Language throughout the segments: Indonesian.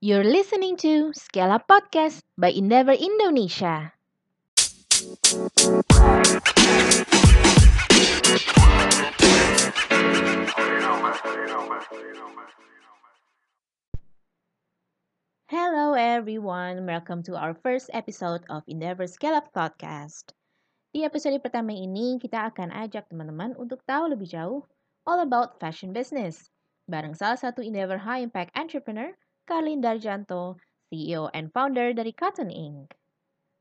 You're listening to Scale Up Podcast by Endeavor Indonesia. Hello everyone, welcome to our first episode of Endeavor Scale Up Podcast. Di episode pertama ini, kita akan ajak teman-teman untuk tahu lebih jauh all about fashion business. Bareng salah satu Endeavor High Impact Entrepreneur, Karlin Darjanto, CEO and founder dari Cotton Inc.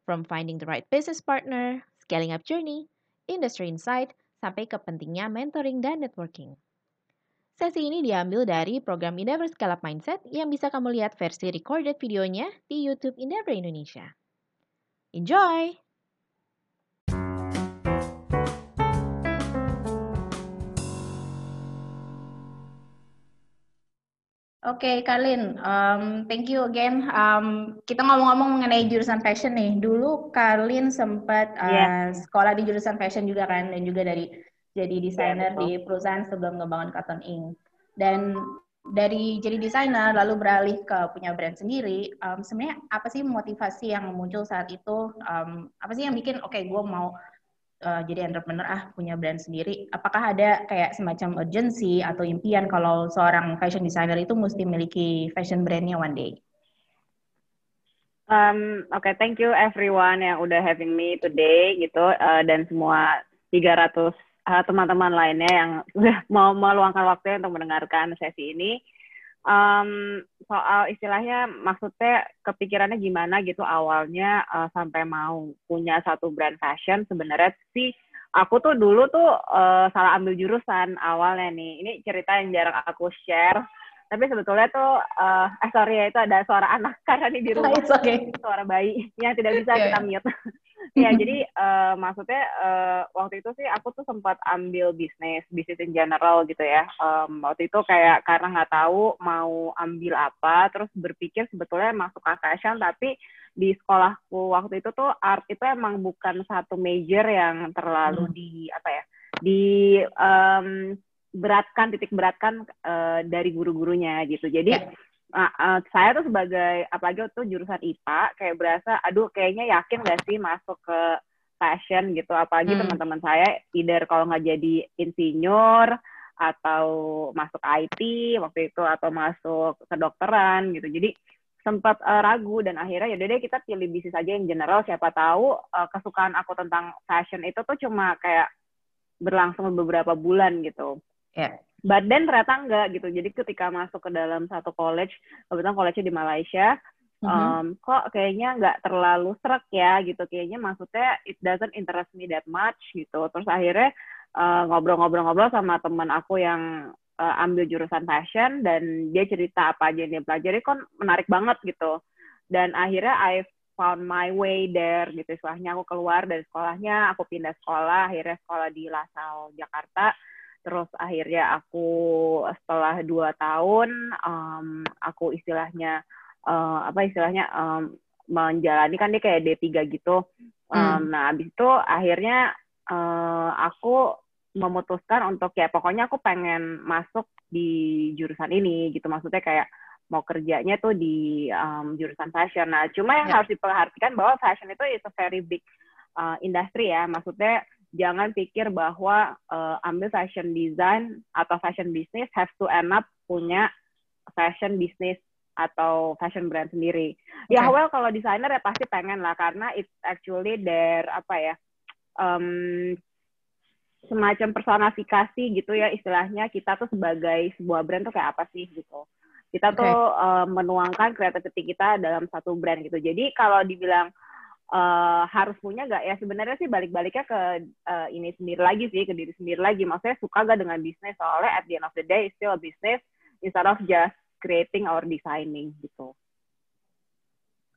From finding the right business partner, scaling up journey, industry insight, sampai ke pentingnya mentoring dan networking. Sesi ini diambil dari program Endeavor Scale Up Mindset yang bisa kamu lihat versi recorded videonya di YouTube Endeavor Indonesia. Enjoy! Oke, Karlin, um, thank you again. Um, kita ngomong-ngomong mengenai jurusan fashion nih. Dulu Karlin sempat uh, yeah. sekolah di jurusan fashion juga kan, dan juga dari jadi desainer yeah, di perusahaan sebelum ngebangun Cotton Inc. Dan dari jadi desainer lalu beralih ke punya brand sendiri. Um, Sebenarnya apa sih motivasi yang muncul saat itu? Um, apa sih yang bikin oke okay, gue mau uh, jadi entrepreneur ah punya brand sendiri. Apakah ada kayak semacam urgency atau impian kalau seorang fashion designer itu mesti memiliki fashion brandnya one day? Um, oke okay, thank you everyone yang udah having me today gitu. Uh, dan semua 300 uh, teman-teman lainnya yang sudah mau meluangkan waktu untuk mendengarkan sesi ini. Um, soal istilahnya maksudnya kepikirannya gimana gitu awalnya uh, sampai mau punya satu brand fashion sebenarnya sih aku tuh dulu tuh uh, salah ambil jurusan awalnya nih ini cerita yang jarang aku share tapi sebetulnya tuh uh, eh sorry ya itu ada suara anak karena nih di rumah okay. suara bayi yang tidak bisa yeah. kita mute ya jadi uh, maksudnya uh, waktu itu sih aku tuh sempat ambil bisnis bisnis in general gitu ya. Um, waktu itu kayak karena nggak tahu mau ambil apa terus berpikir sebetulnya masuk ke fashion tapi di sekolahku waktu itu tuh art itu emang bukan satu major yang terlalu hmm. di apa ya di um, beratkan titik beratkan uh, dari guru-gurunya gitu. Jadi yeah Nah, uh, saya tuh sebagai apalagi tuh jurusan IPA kayak berasa aduh kayaknya yakin gak sih masuk ke fashion gitu apalagi hmm. teman-teman saya either kalau nggak jadi insinyur atau masuk IT waktu itu atau masuk kedokteran gitu jadi sempat uh, ragu dan akhirnya ya deh kita pilih bisnis aja yang general siapa tahu uh, kesukaan aku tentang fashion itu tuh cuma kayak berlangsung beberapa bulan gitu. Yeah. But then ternyata enggak gitu. Jadi ketika masuk ke dalam satu college, kebetulan college di Malaysia, um, mm-hmm. kok kayaknya nggak terlalu serak ya gitu. Kayaknya maksudnya it doesn't interest me that much gitu. Terus akhirnya uh, ngobrol-ngobrol-ngobrol sama teman aku yang uh, ambil jurusan fashion dan dia cerita apa aja yang dia pelajari kan menarik banget gitu. Dan akhirnya I found my way there gitu. Istilahnya aku keluar dari sekolahnya, aku pindah sekolah, akhirnya sekolah di Lasal Jakarta terus akhirnya aku setelah dua tahun um, aku istilahnya uh, apa istilahnya um, menjalani kan dia kayak D3 gitu um, hmm. nah habis itu akhirnya uh, aku memutuskan untuk ya pokoknya aku pengen masuk di jurusan ini gitu maksudnya kayak mau kerjanya tuh di um, jurusan fashion nah cuma yang yeah. harus diperhatikan bahwa fashion itu is a very big uh, industry ya maksudnya jangan pikir bahwa uh, ambil fashion design atau fashion business have to end up punya fashion business atau fashion brand sendiri. Okay. Ya well kalau desainer ya pasti pengen lah karena it's actually their apa ya um, semacam personifikasi gitu ya istilahnya kita tuh sebagai sebuah brand tuh kayak apa sih gitu. Kita okay. tuh uh, menuangkan kreativitas kita dalam satu brand gitu. Jadi kalau dibilang uh, harus punya gak ya sebenarnya sih balik-baliknya ke uh, ini sendiri lagi sih ke diri sendiri lagi maksudnya suka gak dengan bisnis soalnya at the end of the day it's still a business instead of just creating or designing gitu.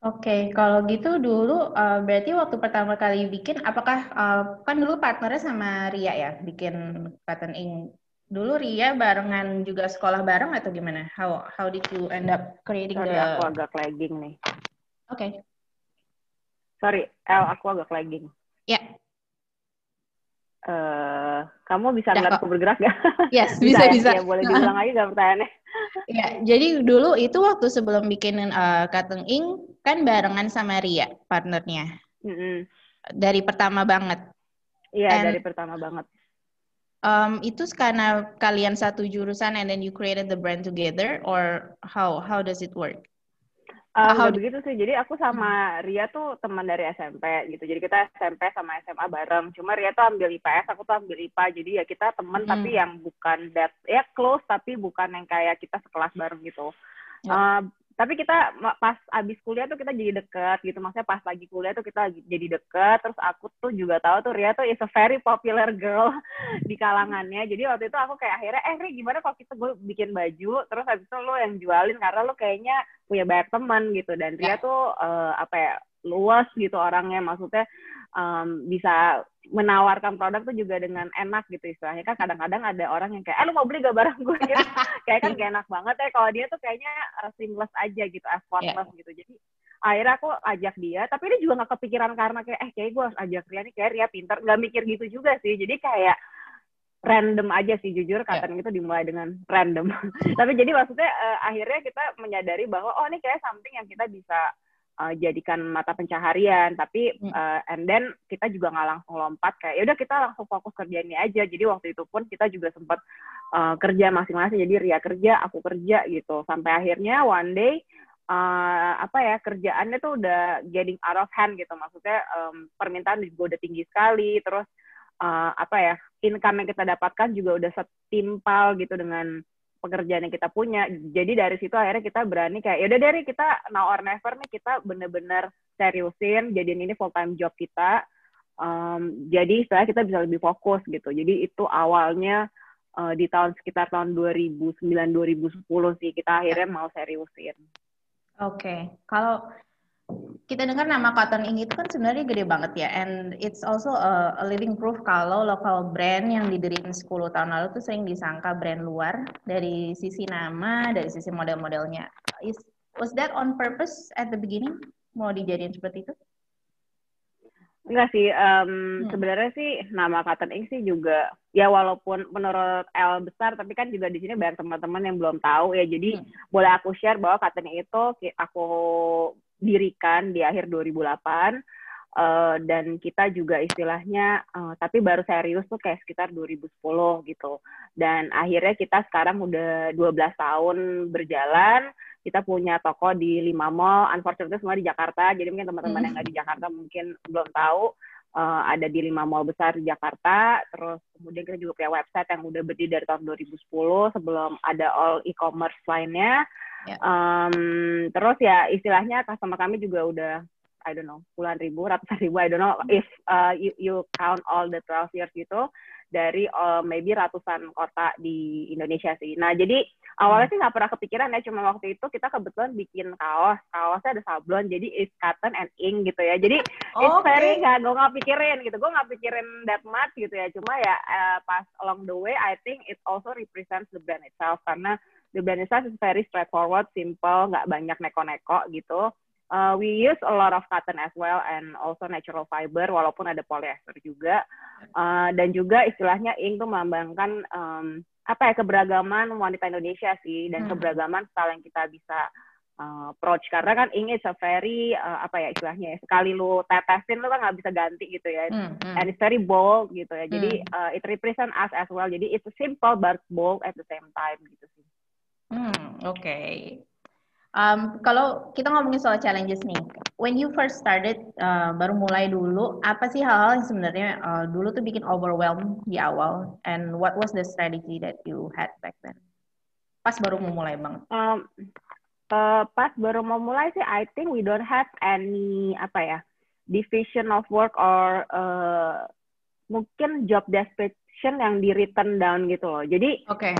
Oke, okay, kalau gitu dulu uh, berarti waktu pertama kali bikin, apakah uh, kan dulu partnernya sama Ria ya, bikin Cotton Ink. Dulu Ria barengan juga sekolah bareng atau gimana? How how did you end up creating Sorry, the? aku agak lagging nih. Oke. Okay. Sorry, L, aku agak lagging. Ya. Uh, kamu bisa ngeliat aku bergerak gak? Yes, bisa, bisa. Ya, ya boleh diulang lagi gak pertanyaannya? ya, jadi dulu itu waktu sebelum bikin uh, Cutting Ink, kan barengan sama Ria, partnernya. Mm -hmm. Dari pertama banget. Iya, dari pertama banget. Um, itu karena kalian satu jurusan and then you created the brand together, or how how does it work? Uh, How begitu sih. Jadi aku sama Ria tuh teman dari SMP gitu. Jadi kita SMP sama SMA bareng. Cuma Ria tuh ambil IPS, aku tuh ambil IPA. Jadi ya kita teman hmm. tapi yang bukan that ya close tapi bukan yang kayak kita sekelas bareng gitu. Ya. Uh, tapi kita pas abis kuliah tuh kita jadi deket gitu. Maksudnya pas lagi kuliah tuh kita jadi deket. Terus aku tuh juga tahu tuh Ria tuh is a very popular girl di kalangannya. Jadi waktu itu aku kayak akhirnya eh Ria gimana kalau kita gue bikin baju terus habis itu lo yang jualin karena lo kayaknya punya banyak teman gitu. Dan Ria ya. tuh uh, apa ya luas gitu orangnya. Maksudnya um, bisa menawarkan produk tuh juga dengan enak gitu istilahnya. Kan kadang-kadang ada orang yang kayak eh lu mau beli gak barang gue? Gitu. Kayak kan gak enak banget ya. Kalau dia tuh kayaknya uh, seamless aja gitu effortless yeah. gitu. Jadi akhirnya aku ajak dia tapi dia juga gak kepikiran karena kayak eh kayak gue harus ajak Ria nih. Kayak Ria pinter nggak mikir gitu juga sih. Jadi kayak random aja sih jujur kata yeah. itu dimulai dengan random. Tapi jadi maksudnya uh, akhirnya kita menyadari bahwa oh ini kayak something yang kita bisa uh, jadikan mata pencaharian. Tapi uh, and then kita juga nggak langsung lompat kayak ya udah kita langsung fokus kerja ini aja. Jadi waktu itu pun kita juga sempat uh, kerja masing-masing. Jadi Ria kerja aku kerja gitu. Sampai akhirnya one day uh, apa ya kerjaannya tuh udah getting out of hand gitu. Maksudnya um, permintaan juga udah tinggi sekali. Terus uh, apa ya income yang kita dapatkan juga udah setimpal gitu dengan pekerjaan yang kita punya. Jadi dari situ akhirnya kita berani kayak yaudah dari kita now or never nih kita bener-bener seriusin jadiin ini full time job kita. Um, jadi setelah kita bisa lebih fokus gitu. Jadi itu awalnya uh, di tahun sekitar tahun 2009 2010 sih kita akhirnya mau seriusin. Oke, okay. kalau kita dengar nama Cotton Ink itu kan sebenarnya gede banget ya, and it's also a, a living proof kalau local brand yang didirikan 10 tahun lalu tuh sering disangka brand luar dari sisi nama, dari sisi model-modelnya. Is was that on purpose at the beginning? Mau dijadiin seperti itu? Enggak sih, um, hmm. sebenarnya sih nama Cotton Ink sih juga ya walaupun menurut L besar, tapi kan juga di sini banyak teman-teman yang belum tahu ya. Jadi hmm. boleh aku share bahwa Cotton Ink itu aku dirikan di akhir 2008 uh, eh, dan kita juga istilahnya uh, tapi baru serius tuh kayak sekitar 2010 gitu. Dan akhirnya kita sekarang udah 12 tahun berjalan kita punya toko di lima mall. Unfortunately semua di Jakarta jadi mungkin teman-teman hmm. yang nggak di Jakarta mungkin belum tahu uh, ada di lima mall besar di Jakarta. Terus kemudian kita juga punya website yang udah berdiri dari tahun 2010 sebelum ada all e-commerce lainnya. Yeah. Um, terus ya istilahnya customer kami juga udah I don't know puluhan ribu, ratusan ribu, I don't know if uh, you, you count all the 12 years gitu dari uh, maybe ratusan kota di Indonesia sih. Nah jadi awalnya sih nggak pernah kepikiran ya, cuma waktu itu kita kebetulan bikin kaos, kaosnya ada sablon, jadi it's cotton and ink gitu ya. Jadi oh, it's okay. very nggak, gue nggak pikirin gitu, gue nggak pikirin that much gitu ya. Cuma ya uh, pas along the way, I think it also represents the brand itself karena the brand itself is very straightforward, simple, nggak banyak neko-neko gitu. Uh, we use a lot of cotton as well and also natural fiber walaupun ada polyester juga uh, dan juga istilahnya ink tuh melambangkan um, apa ya keberagaman wanita Indonesia sih dan hmm. keberagaman style yang kita bisa uh, approach karena kan ink is a very uh, apa ya istilahnya ya, sekali lu tetesin lu kan nggak bisa ganti gitu ya hmm, hmm. and it's very bold gitu ya jadi uh, it represent us as well jadi it's simple but bold at the same time gitu sih Hmm, oke. Okay. Um, kalau kita ngomongin soal challenges nih, when you first started, uh, baru mulai dulu, apa sih hal-hal yang sebenarnya uh, dulu tuh bikin overwhelm di awal, and what was the strategy that you had back then? Pas baru mau mulai banget. Um, uh, pas baru mau mulai sih, I think we don't have any apa ya division of work or uh, mungkin job description yang di written down gitu loh. Jadi, okay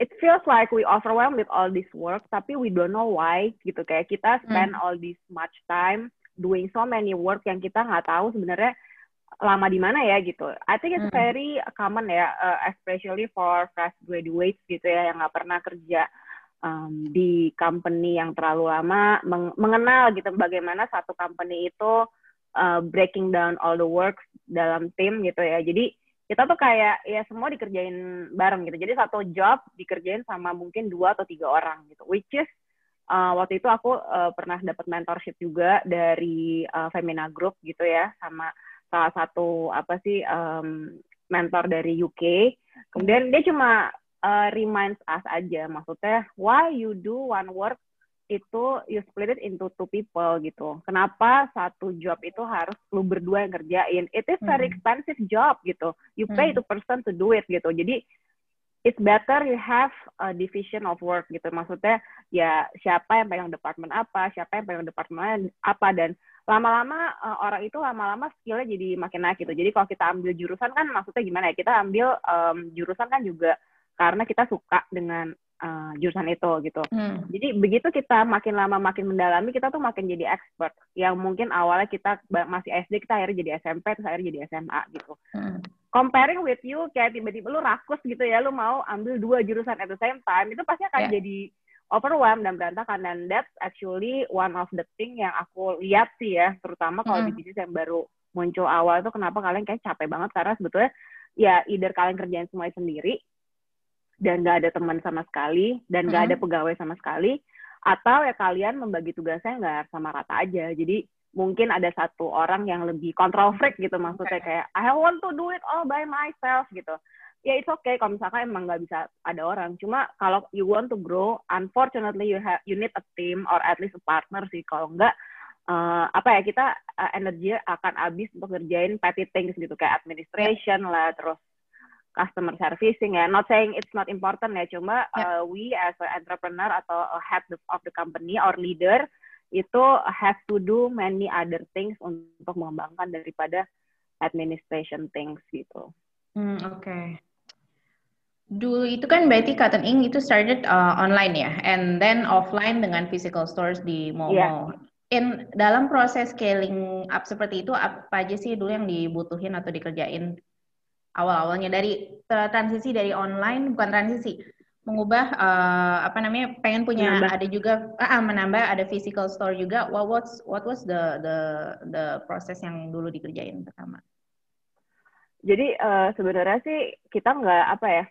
it feels like we overwhelmed with all this work tapi we don't know why gitu kayak kita spend mm. all this much time doing so many work yang kita nggak tahu sebenarnya lama di mana ya gitu. I think it's mm. very common ya, uh, especially for fresh graduates gitu ya yang nggak pernah kerja um, di company yang terlalu lama, meng mengenal gitu bagaimana satu company itu uh, breaking down all the work dalam tim gitu ya. Jadi kita tuh kayak ya semua dikerjain bareng gitu. Jadi satu job dikerjain sama mungkin dua atau tiga orang gitu. Which is uh, waktu itu aku uh, pernah dapat mentorship juga dari uh, Femina Group gitu ya sama salah satu apa sih um, mentor dari UK. Kemudian dia cuma uh, reminds us aja maksudnya why you do one work itu you split it into two people gitu. Kenapa satu job itu harus lu berdua yang kerjain? It is very hmm. expensive job gitu. You pay hmm. two person to do it gitu. Jadi it's better you have a division of work gitu. Maksudnya ya siapa yang pegang departemen apa, siapa yang pegang departemen apa dan lama-lama uh, orang itu lama-lama skillnya jadi makin naik gitu. Jadi kalau kita ambil jurusan kan maksudnya gimana ya? Kita ambil um, jurusan kan juga karena kita suka dengan uh, jurusan itu gitu. Hmm. Jadi begitu kita makin lama makin mendalami kita tuh makin jadi expert. Yang mungkin awalnya kita masih SD kita akhirnya jadi SMP terus akhirnya jadi SMA gitu. Hmm. Comparing with you kayak tiba-tiba lu rakus gitu ya, lu mau ambil dua jurusan at the same time itu pasti akan yeah. jadi overwhelmed dan berantakan dan that's actually one of the thing yang aku lihat sih ya, terutama kalau hmm. di bisnis yang baru muncul awal itu kenapa kalian kayak capek banget karena sebetulnya ya either kalian kerjain semuanya sendiri dan nggak ada teman sama sekali dan nggak hmm. ada pegawai sama sekali atau ya kalian membagi tugasnya nggak sama rata aja. Jadi mungkin ada satu orang yang lebih control freak gitu maksudnya kayak I want to do it all by myself gitu. Ya it's okay kalau misalkan emang nggak bisa ada orang. Cuma kalau you want to grow unfortunately you have you need a team or at least a partner sih. Kalau nggak uh, apa ya kita uh, energi akan habis untuk ngerjain petty things gitu kayak administration lah terus customer servicing ya. Not saying it's not important ya, cuma yeah. uh, we as an entrepreneur atau a head of the company or leader itu have to do many other things untuk mengembangkan daripada administration things gitu. Hmm, Oke. Okay. Dulu itu kan berarti Cotton Ink itu started uh, online ya, and then offline dengan physical stores di mall-mall. Yeah. In dalam proses scaling up seperti itu apa aja sih dulu yang dibutuhin atau dikerjain awal-awalnya dari transisi dari online bukan transisi mengubah uh, apa namanya pengen punya menambah. ada juga uh, menambah ada physical store juga what was what was the the the proses yang dulu dikerjain pertama jadi uh, sebenarnya sih kita nggak apa ya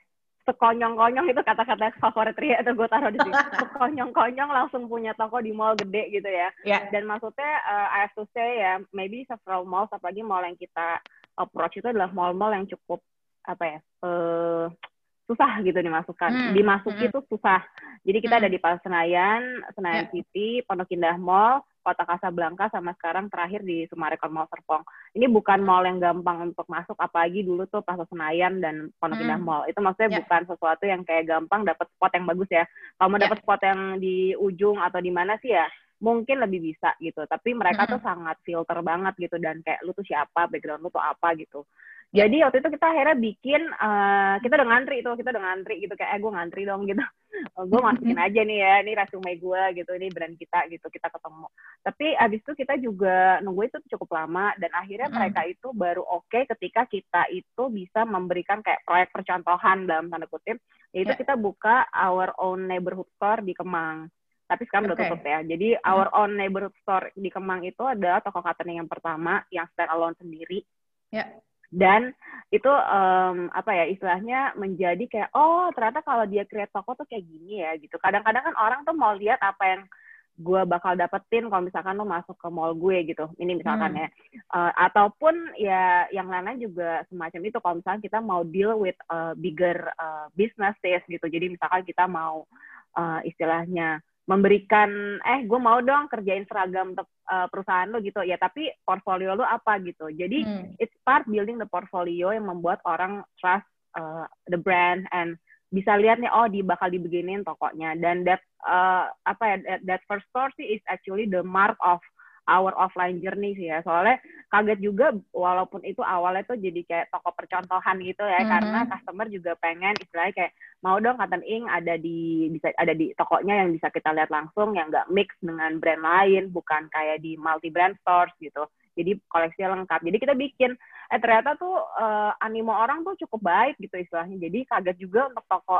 sekonyong-konyong itu kata-kata favorit Ria atau gue taruh di sini. sekonyong-konyong langsung punya toko di mall gede gitu ya. Yeah. Dan maksudnya uh, I have to say ya, maybe several malls apalagi mall yang kita approach itu adalah mall-mall yang cukup apa ya uh, susah gitu dimasukkan hmm. dimasuki hmm. susah jadi kita hmm. ada di Pasar Senayan Senayan yeah. City Pondok Indah Mall Kota Kasablanka sama sekarang terakhir di Sumarekon Mall Serpong ini bukan mall yang gampang untuk masuk apalagi dulu tuh Pasar Senayan dan Pondok hmm. Indah Mall itu maksudnya yeah. bukan sesuatu yang kayak gampang dapat spot yang bagus ya kalau mau yeah. dapat spot yang di ujung atau di mana sih ya mungkin lebih bisa gitu. Tapi mereka mm -hmm. tuh sangat filter banget gitu dan kayak lu tuh siapa background lu tuh apa gitu. Jadi waktu itu kita akhirnya bikin uh, kita udah ngantri itu kita udah ngantri gitu. Kayak eh gue ngantri dong gitu. Oh, gue masukin aja nih ya ini resume gue gitu ini brand kita gitu kita ketemu. Tapi abis itu kita juga nunggu itu cukup lama dan akhirnya mereka itu baru oke okay ketika kita itu bisa memberikan kayak proyek percontohan dalam tanda kutip. Yaitu yeah. kita buka our own neighborhood store di Kemang tapi sekarang okay. udah tutup ya. Jadi hmm. our own neighborhood store di Kemang itu adalah toko catering yang pertama yang stand alone sendiri. Ya. Dan itu um, apa ya istilahnya menjadi kayak oh ternyata kalau dia create toko tuh kayak gini ya gitu. Kadang-kadang kan orang tuh mau lihat apa yang gue bakal dapetin kalau misalkan lo masuk ke mall gue gitu. Ini misalkan hmm. ya. Uh, ataupun ya yang lain-lain juga semacam itu kalau misalkan kita mau deal with uh, bigger uh, businesses gitu. Jadi misalkan kita mau uh, istilahnya memberikan eh gue mau dong kerjain seragam untuk uh, perusahaan lo gitu. Ya tapi portfolio lo apa gitu. Jadi hmm. it's part building the portfolio yang membuat orang trust uh, the brand and bisa lihat nih oh di bakal dibeginin tokonya. Dan that uh, apa ya that, that first store sih is actually the mark of our offline journey sih ya. Soalnya kaget juga walaupun itu awalnya tuh jadi kayak toko percontohan gitu ya mm-hmm. karena customer juga pengen istilahnya kayak mau dong Cotton Ink ada di bisa ada di tokonya yang bisa kita lihat langsung yang nggak mix dengan brand lain bukan kayak di multi brand stores gitu. Jadi koleksi lengkap. Jadi kita bikin. Eh ternyata tuh uh, animo orang tuh cukup baik gitu istilahnya. Jadi kaget juga untuk toko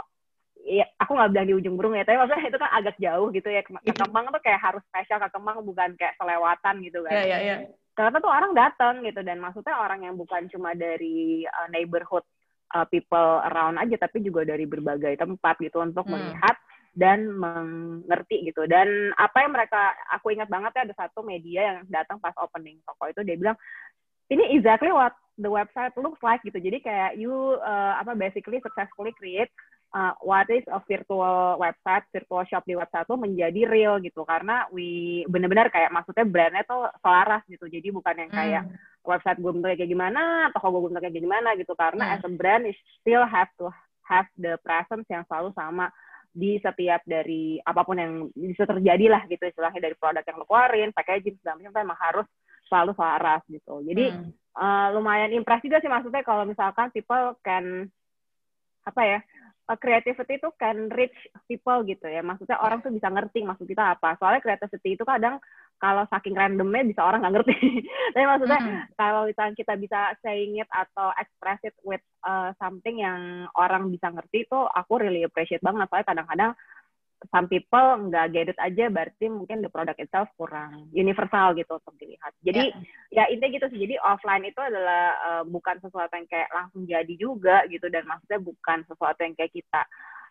ya, aku nggak bilang di ujung burung ya, tapi maksudnya itu kan agak jauh gitu ya. Ke. Kemang tuh kayak harus spesial ke Kemang bukan kayak selewatan gitu kan. Iya, iya, iya. Ternyata tuh orang datang gitu dan maksudnya orang yang bukan cuma dari uh, neighborhood uh, people around aja tapi juga dari berbagai tempat gitu untuk hmm. melihat dan mengerti gitu. Dan apa yang mereka aku ingat banget ya ada satu media yang datang pas opening toko itu dia bilang ini exactly what the website looks like gitu. Jadi kayak you uh, apa basically successfully create uh, what is a virtual website, virtual shop di website itu menjadi real gitu. Karena we benar-benar kayak maksudnya brandnya tuh selaras gitu. Jadi bukan yang kayak mm. website gue bentuknya kayak gimana, toko gue bentuknya kayak gimana gitu. Karena mm. as a brand you still have to have the presence yang selalu sama di setiap dari apa pun yang bisa terjadi lah gitu istilahnya dari produk yang lo keluarin, packaging segala macam memang harus selalu selaras gitu. Jadi hmm. uh, lumayan impress juga sih maksudnya kalau misalkan people can apa ya creativity itu can reach people gitu ya. Maksudnya orang tuh bisa ngerti maksud kita apa. Soalnya creativity itu kadang kalau saking randomnya bisa orang nggak ngerti. Tapi maksudnya mm. kalau misalnya kita bisa saying it atau express it with uh, something yang orang bisa ngerti itu aku really appreciate banget. Soalnya kadang-kadang some people nggak get it aja berarti mungkin the product itself kurang universal gitu untuk dilihat. Jadi yeah. ya intinya gitu sih. Jadi offline itu adalah uh, bukan sesuatu yang kayak langsung jadi juga gitu dan maksudnya bukan sesuatu yang kayak kita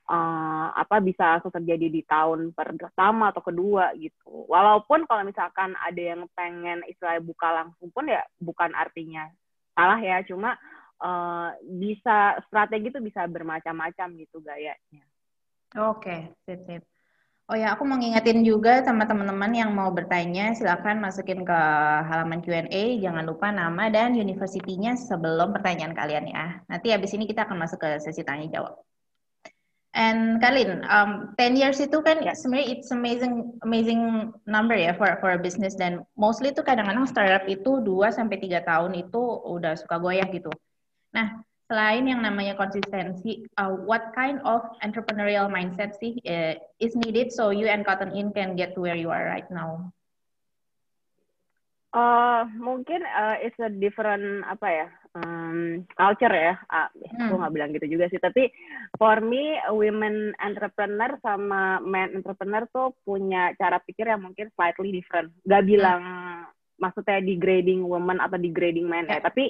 uh, apa bisa langsung terjadi di tahun pertama atau kedua gitu. Walaupun kalau misalkan ada yang pengen istilahnya buka langsung pun ya bukan artinya salah ya, cuma uh, bisa strategi itu bisa bermacam-macam gitu gayanya. Oke, sip, sip. Oh ya, aku mau ngingetin juga sama teman-teman yang mau bertanya, silakan masukin ke halaman Q&A. Jangan lupa nama dan universitinya sebelum pertanyaan kalian ya. Nanti habis ini kita akan masuk ke sesi tanya jawab. And Kalin, um, 10 years itu kan yeah. sebenarnya it's amazing amazing number ya for for a business dan mostly itu kadang-kadang startup itu 2 sampai 3 tahun itu udah suka goyah gitu. Nah, selain yang namanya konsistensi, uh, what kind of entrepreneurial mindset sih uh, is needed so you and Cotton In can get to where you are right now? Uh, mungkin uh, it's a different apa ya um, culture ya. Uh, hmm. Gue nggak bilang gitu juga sih. Tapi for me, women entrepreneur sama men entrepreneur tuh punya cara pikir yang mungkin slightly different. Gak bilang hmm. maksudnya degrading woman atau degrading men yeah. ya. Tapi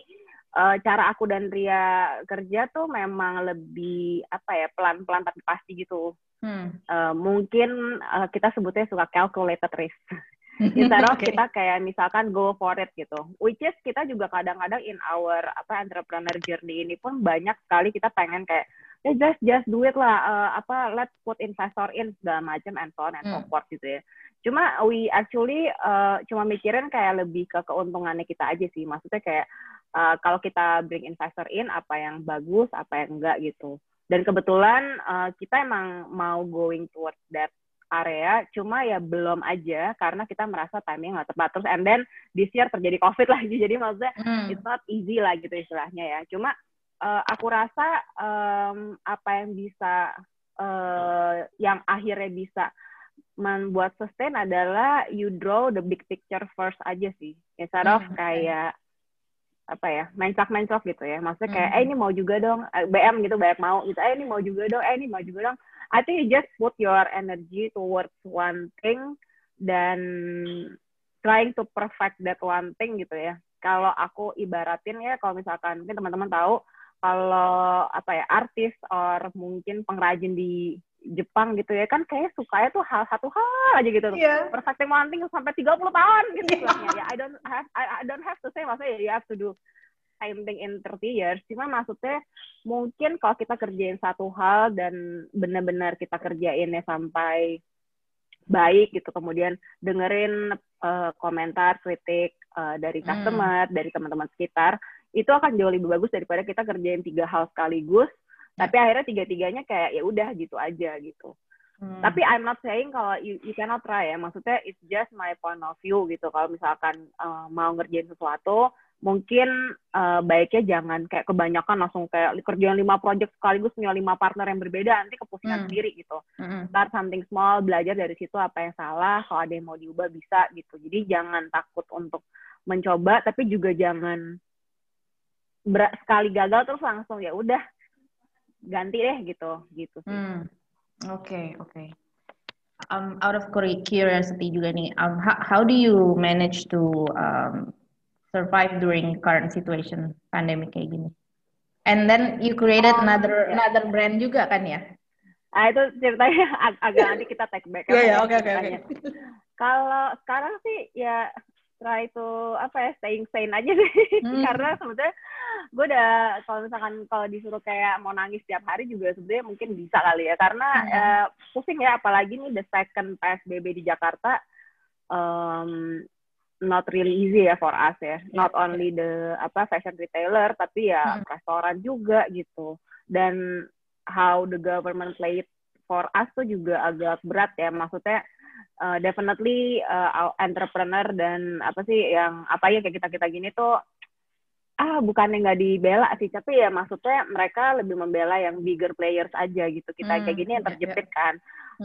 uh, cara aku dan Ria kerja tuh memang lebih apa ya pelan-pelan tapi pasti gitu. Hmm. Uh, mungkin uh, kita sebutnya suka calculated risk. Instead of okay. kita kayak misalkan go for it gitu. Which is kita juga kadang-kadang in our apa entrepreneur journey ini pun banyak sekali kita pengen kayak ya just just do it lah uh, apa let's put investor in segala macam and so on and so hmm. forth gitu ya. Cuma we actually uh, cuma mikirin kayak lebih ke keuntungannya kita aja sih. Maksudnya kayak uh, kalau kita bring investor in apa yang bagus apa yang enggak gitu dan kebetulan uh, kita emang mau going towards that area cuma ya belum aja karena kita merasa timing nggak tepat terus and then this year terjadi covid lagi jadi maksudnya mm. it's not easy lah gitu istilahnya ya cuma uh, aku rasa um, apa yang bisa uh, yang akhirnya bisa membuat sustain adalah you draw the big picture first aja sih instead of mm. kayak apa ya mencak mencok gitu ya. Maksudnya kayak eh ini mau juga dong eh, BM gitu banyak mau gitu. Eh ini mau juga dong eh ini mau juga dong. I think you just put your energy towards one thing dan trying to perfect that one thing gitu ya. Kalau aku ibaratin ya kalau misalkan mungkin teman-teman tahu kalau apa ya artis or mungkin pengrajin di Jepang gitu ya kan kayak sukanya tuh hal satu hal aja gitu yeah. perfecting one thing sampai 30 tahun gitu yeah. ya I don't have I, I don't have to say maksudnya you have to do same thing in 30 years cuma maksudnya mungkin kalau kita kerjain satu hal dan benar-benar kita kerjainnya sampai baik gitu kemudian dengerin uh, komentar kritik uh, dari hmm. customer hmm. dari teman-teman sekitar itu akan jauh lebih bagus daripada kita kerjain tiga hal sekaligus tapi akhirnya tiga-tiganya kayak ya udah gitu aja gitu hmm. tapi I'm not saying kalau you, you cannot try ya maksudnya it's just my point of view gitu kalau misalkan uh, mau ngerjain sesuatu mungkin uh, baiknya jangan kayak kebanyakan langsung kayak kerjaan lima project sekaligus punya lima partner yang berbeda nanti kepusingan hmm. sendiri gitu hmm. start something small belajar dari situ apa yang salah kalau ada yang mau diubah bisa gitu jadi jangan takut untuk mencoba tapi juga jangan sekali gagal terus langsung ya udah ganti deh gitu gitu sih. Hmm. Oke, okay, oke. Okay. Um, out of curiosity juga nih, um, how, how do you manage to um, survive during current situation pandemic kayak gini? And then you created oh, another yeah. another brand juga kan ya? Ah itu ceritanya ag agak nanti kita take back. Iya, iya oke oke oke. Kalau sekarang sih ya try to apa ya staying sane aja sih hmm. karena sebetulnya gue udah kalau misalkan kalau disuruh kayak mau nangis setiap hari juga sebenarnya mungkin bisa kali ya karena hmm. uh, pusing ya apalagi nih the second psbb di Jakarta um, not really easy ya for us ya not only the apa fashion retailer tapi ya hmm. restoran juga gitu dan how the government play it for us tuh juga agak berat ya maksudnya uh, definitely uh, entrepreneur dan apa sih yang apa ya kayak kita kita gini tuh ah bukannya nggak dibela sih tapi ya maksudnya mereka lebih membela yang bigger players aja gitu kita hmm, kayak gini yang iya, terjepit yeah, yeah. kan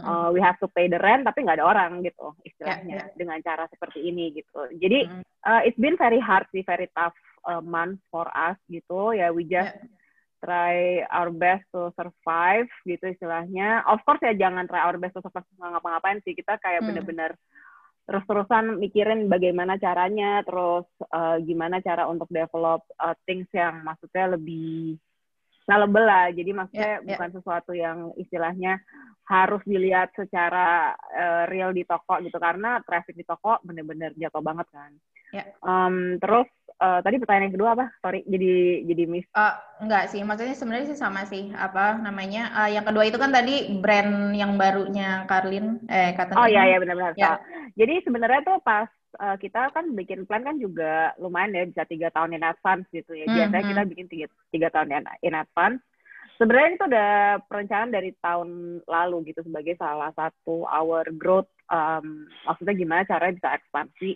uh, we have to pay the rent tapi nggak ada orang gitu istilahnya yeah, yeah. dengan cara seperti ini gitu jadi mm. uh, it's been very hard sih very tough uh, month for us gitu ya we just yeah try our best to survive gitu istilahnya. Of course ya jangan try our best to survive ngapa-ngapain sih. Kita kayak hmm. bener-bener terus-terusan mikirin bagaimana caranya, terus uh, gimana cara untuk develop uh, things yang maksudnya lebih sellable lah. Jadi maksudnya yeah, yeah. bukan sesuatu yang istilahnya harus dilihat secara uh, real di toko gitu karena traffic di toko bener-bener jatuh banget kan. Yeah. Um, terus uh, tadi pertanyaan yang kedua apa? Sorry, jadi jadi miss. Uh, enggak sih, maksudnya sebenarnya sih sama sih. Apa namanya? Uh, yang kedua itu kan tadi brand yang barunya Karlin. Eh kata. Oh iya iya benar-benar. Ya. Jadi sebenarnya tuh pas uh, kita kan bikin plan kan juga lumayan ya bisa tiga tahun in advance gitu ya. Biasanya mm -hmm. kita bikin tiga, tiga tahun in, in advance sebenarnya itu udah perencanaan dari tahun lalu gitu sebagai salah satu our growth um, maksudnya gimana caranya bisa ekspansi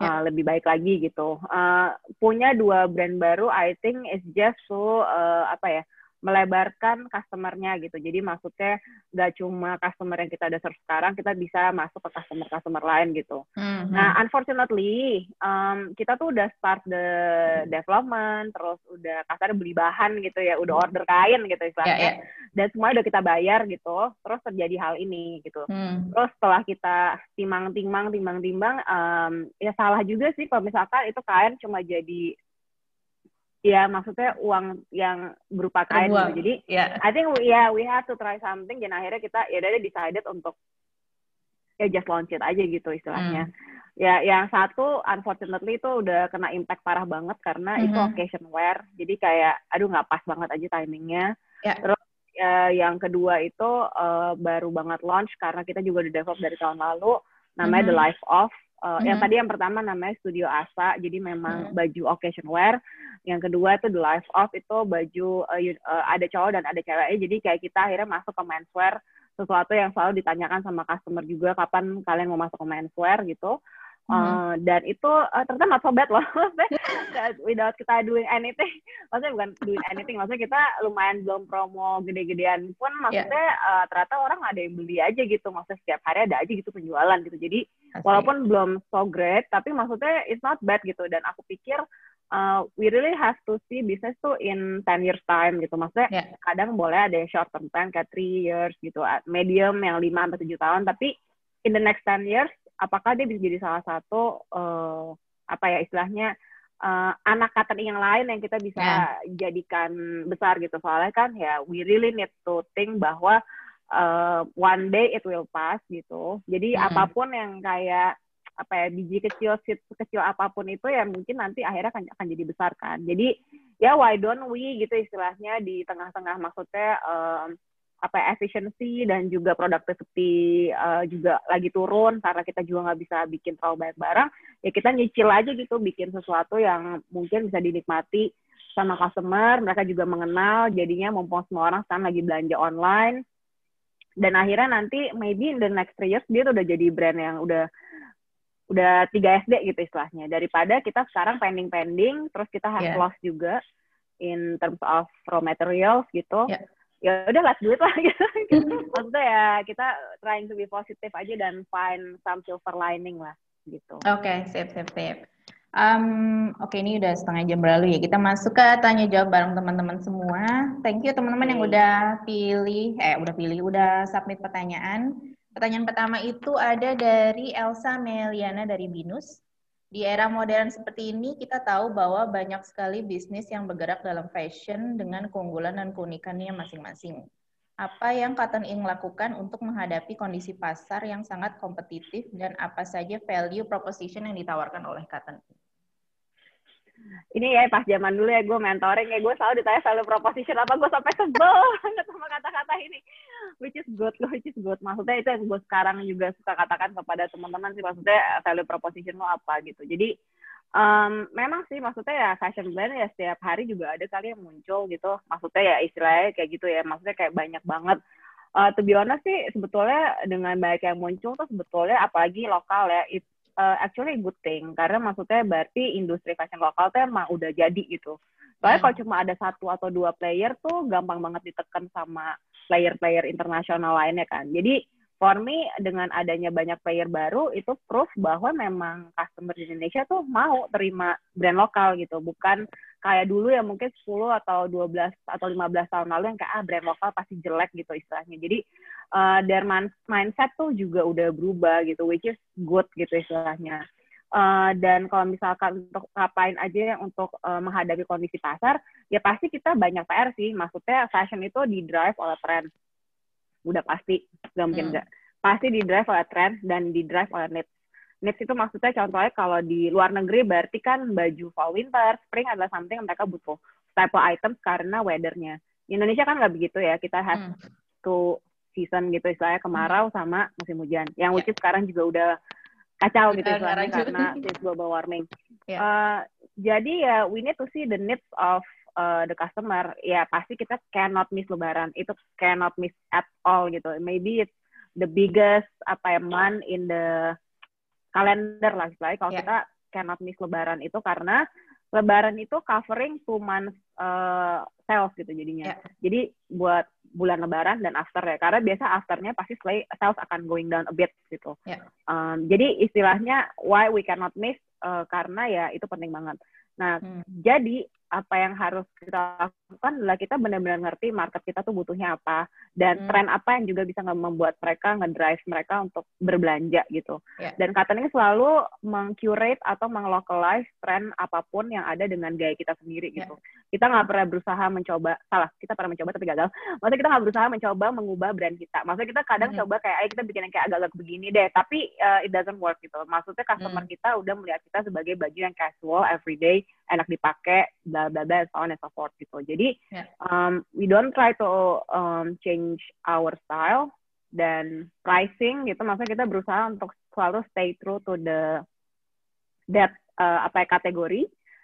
yeah. uh, lebih baik lagi gitu uh, punya dua brand baru I think is just so uh, apa ya melebarkan customernya gitu. Jadi maksudnya nggak cuma customer yang kita ada serve sekarang, kita bisa masuk ke customer-customer lain gitu. Mm-hmm. Nah, unfortunately, um, kita tuh udah start the development, terus udah kasar beli bahan gitu ya, udah order kain gitu istilahnya. Yeah, yeah. Dan semua udah kita bayar gitu, terus terjadi hal ini gitu. Mm. Terus setelah kita timang-timang, timang-timbang, um, ya salah juga sih kalau misalkan itu kain cuma jadi ya maksudnya uang yang berupa kain gitu. Jadi yeah. I think we, yeah we have to try something dan akhirnya kita ya udah decided untuk ya just launch it aja gitu istilahnya. Mm. Ya yang satu unfortunately itu udah kena impact parah banget karena mm -hmm. itu occasion wear. Jadi kayak aduh nggak pas banget aja timingnya. Yeah. Terus ya, yang kedua itu uh, baru banget launch karena kita juga udah develop dari tahun lalu namanya mm -hmm. The Life Of Uh, mm-hmm. Yang tadi yang pertama namanya Studio Asa, jadi memang mm-hmm. baju occasion wear. Yang kedua itu The Life Of itu baju uh, uh, ada cowok dan ada ceweknya. Jadi kayak kita akhirnya masuk ke menswear, sesuatu yang selalu ditanyakan sama customer juga kapan kalian mau masuk ke menswear gitu. Uh, dan itu uh, ternyata not so bad loh without kita doing anything maksudnya bukan doing anything maksudnya kita lumayan belum promo gede-gedean pun maksudnya yeah. uh, ternyata orang ada yang beli aja gitu maksudnya setiap hari ada aja gitu penjualan gitu jadi Walaupun belum so great tapi maksudnya it's not bad gitu dan aku pikir uh, we really have to see business tuh in 10 years time gitu. Maksudnya yeah. kadang boleh ada yang short term plan kayak 3 years gitu, medium yang 5 sampai 7 tahun, tapi in the next 10 years apakah dia bisa jadi salah satu uh, apa ya istilahnya uh, anak cutting yang lain yang kita bisa yeah. jadikan besar gitu soalnya kan ya we really need to think bahwa uh, one day it will pass gitu jadi mm. apa pun yang kayak apa ya biji kecil kecil apa pun itu ya mungkin nanti akhirnya akan akan jadi besar kan jadi ya why don't we gitu istilahnya di tengah-tengah maksudnya um, apa ya, efisiensi dan juga productivity uh, juga lagi turun karena kita juga nggak bisa bikin terlalu banyak barang ya kita nyicil aja gitu bikin sesuatu yang mungkin bisa dinikmati sama customer mereka juga mengenal jadinya mumpung semua orang sekarang lagi belanja online dan akhirnya nanti maybe in the next three years dia tuh udah jadi brand yang udah udah 3 SD gitu istilahnya daripada kita sekarang pending pending terus kita have yeah. loss juga in terms of raw materials gitu yeah ya udah let's do it lah gitu. Maksudnya ya kita trying to be positive aja dan find some silver lining lah gitu. Oke, okay, sip sip sip. Um, Oke, okay, ini udah setengah jam berlalu ya. Kita masuk ke tanya jawab bareng teman-teman semua. Thank you teman-teman yang udah pilih, eh udah pilih, udah submit pertanyaan. Pertanyaan pertama itu ada dari Elsa Meliana dari Binus. Di era modern seperti ini, kita tahu bahwa banyak sekali bisnis yang bergerak dalam fashion dengan keunggulan dan keunikannya masing-masing. Apa yang Cotton Ink lakukan untuk menghadapi kondisi pasar yang sangat kompetitif dan apa saja value proposition yang ditawarkan oleh Cotton Ink? Ini ya pas zaman dulu ya gue mentoring ya gue selalu ditanya selalu proposition apa gue sampai sebel banget sama kata-kata ini. Which is good which is good. Maksudnya itu yang gue sekarang juga suka katakan kepada teman-teman sih maksudnya value proposition lo apa gitu. Jadi um, memang sih maksudnya ya fashion brand ya setiap hari juga ada kali yang muncul gitu. Maksudnya ya istilahnya kayak gitu ya maksudnya kayak banyak banget. Uh, to be honest sih sebetulnya dengan banyak yang muncul tuh sebetulnya apalagi lokal ya it, uh, actually good thing karena maksudnya berarti industri fashion lokal tuh emang udah jadi gitu. Soalnya hmm. kalau cuma ada satu atau dua player tuh gampang banget ditekan sama player-player internasional lainnya kan. Jadi for me dengan adanya banyak player baru itu proof bahwa memang customer di Indonesia tuh mau terima brand lokal gitu, bukan kayak dulu ya mungkin 10 atau 12 atau 15 tahun lalu yang kayak ah brand lokal pasti jelek gitu istilahnya. Jadi uh, their mindset tuh juga udah berubah gitu, which is good gitu istilahnya. Uh, dan kalau misalkan untuk ngapain aja yang untuk uh, menghadapi kondisi pasar, ya pasti kita banyak PR sih. Maksudnya fashion itu di drive oleh tren. Udah pasti, gak mungkin hmm. Pasti di drive oleh tren dan di drive oleh needs. Needs itu maksudnya contohnya kalau di luar negeri berarti kan baju fall winter, spring adalah something yang mereka butuh. Type of items karena weathernya. Indonesia kan nggak begitu ya. Kita have hmm. to season gitu istilahnya kemarau hmm. sama musim hujan. Yang yeah. which sekarang juga udah kacau gitu istilahnya karena global warming. Yeah. Uh, jadi ya we need to see the needs of uh, the customer. Ya pasti kita cannot miss Lebaran. Itu cannot miss at all gitu. Maybe it's the biggest apa ya month in the calendar lah istilahnya. Kalau yeah. kita cannot miss Lebaran itu karena Lebaran itu covering two months uh, sales gitu jadinya. Yeah. Jadi buat bulan Lebaran dan after ya, karena biasa afternya pasti sales akan going down a bit gitu. Yeah. Um, jadi istilahnya why we cannot miss uh, karena ya itu penting banget. Nah, hmm. jadi apa yang harus kita lakukan adalah kita benar-benar ngerti market kita tuh butuhnya apa dan hmm. tren apa yang juga bisa membuat mereka ngedrive mereka untuk berbelanja gitu. Yeah. Dan ini selalu mengcurate atau menglocalize tren apa pun yang ada dengan gaya kita sendiri ya. gitu. Kita nggak pernah berusaha mencoba salah, kita pernah mencoba tapi gagal. Maksudnya kita nggak berusaha mencoba mengubah brand kita. Maksudnya kita kadang hmm. coba kayak ayo kita bikin yang kayak agak-agak begini deh, tapi uh, it doesn't work gitu. Maksudnya customer hmm. kita udah melihat kita sebagai baju yang casual, everyday, enak dipakai, bla bla bla, so on and so forth gitu. Jadi yeah. um, we don't try to um, change our style dan pricing gitu. Maksudnya kita berusaha untuk selalu stay true to the that uh, apa ya kategori.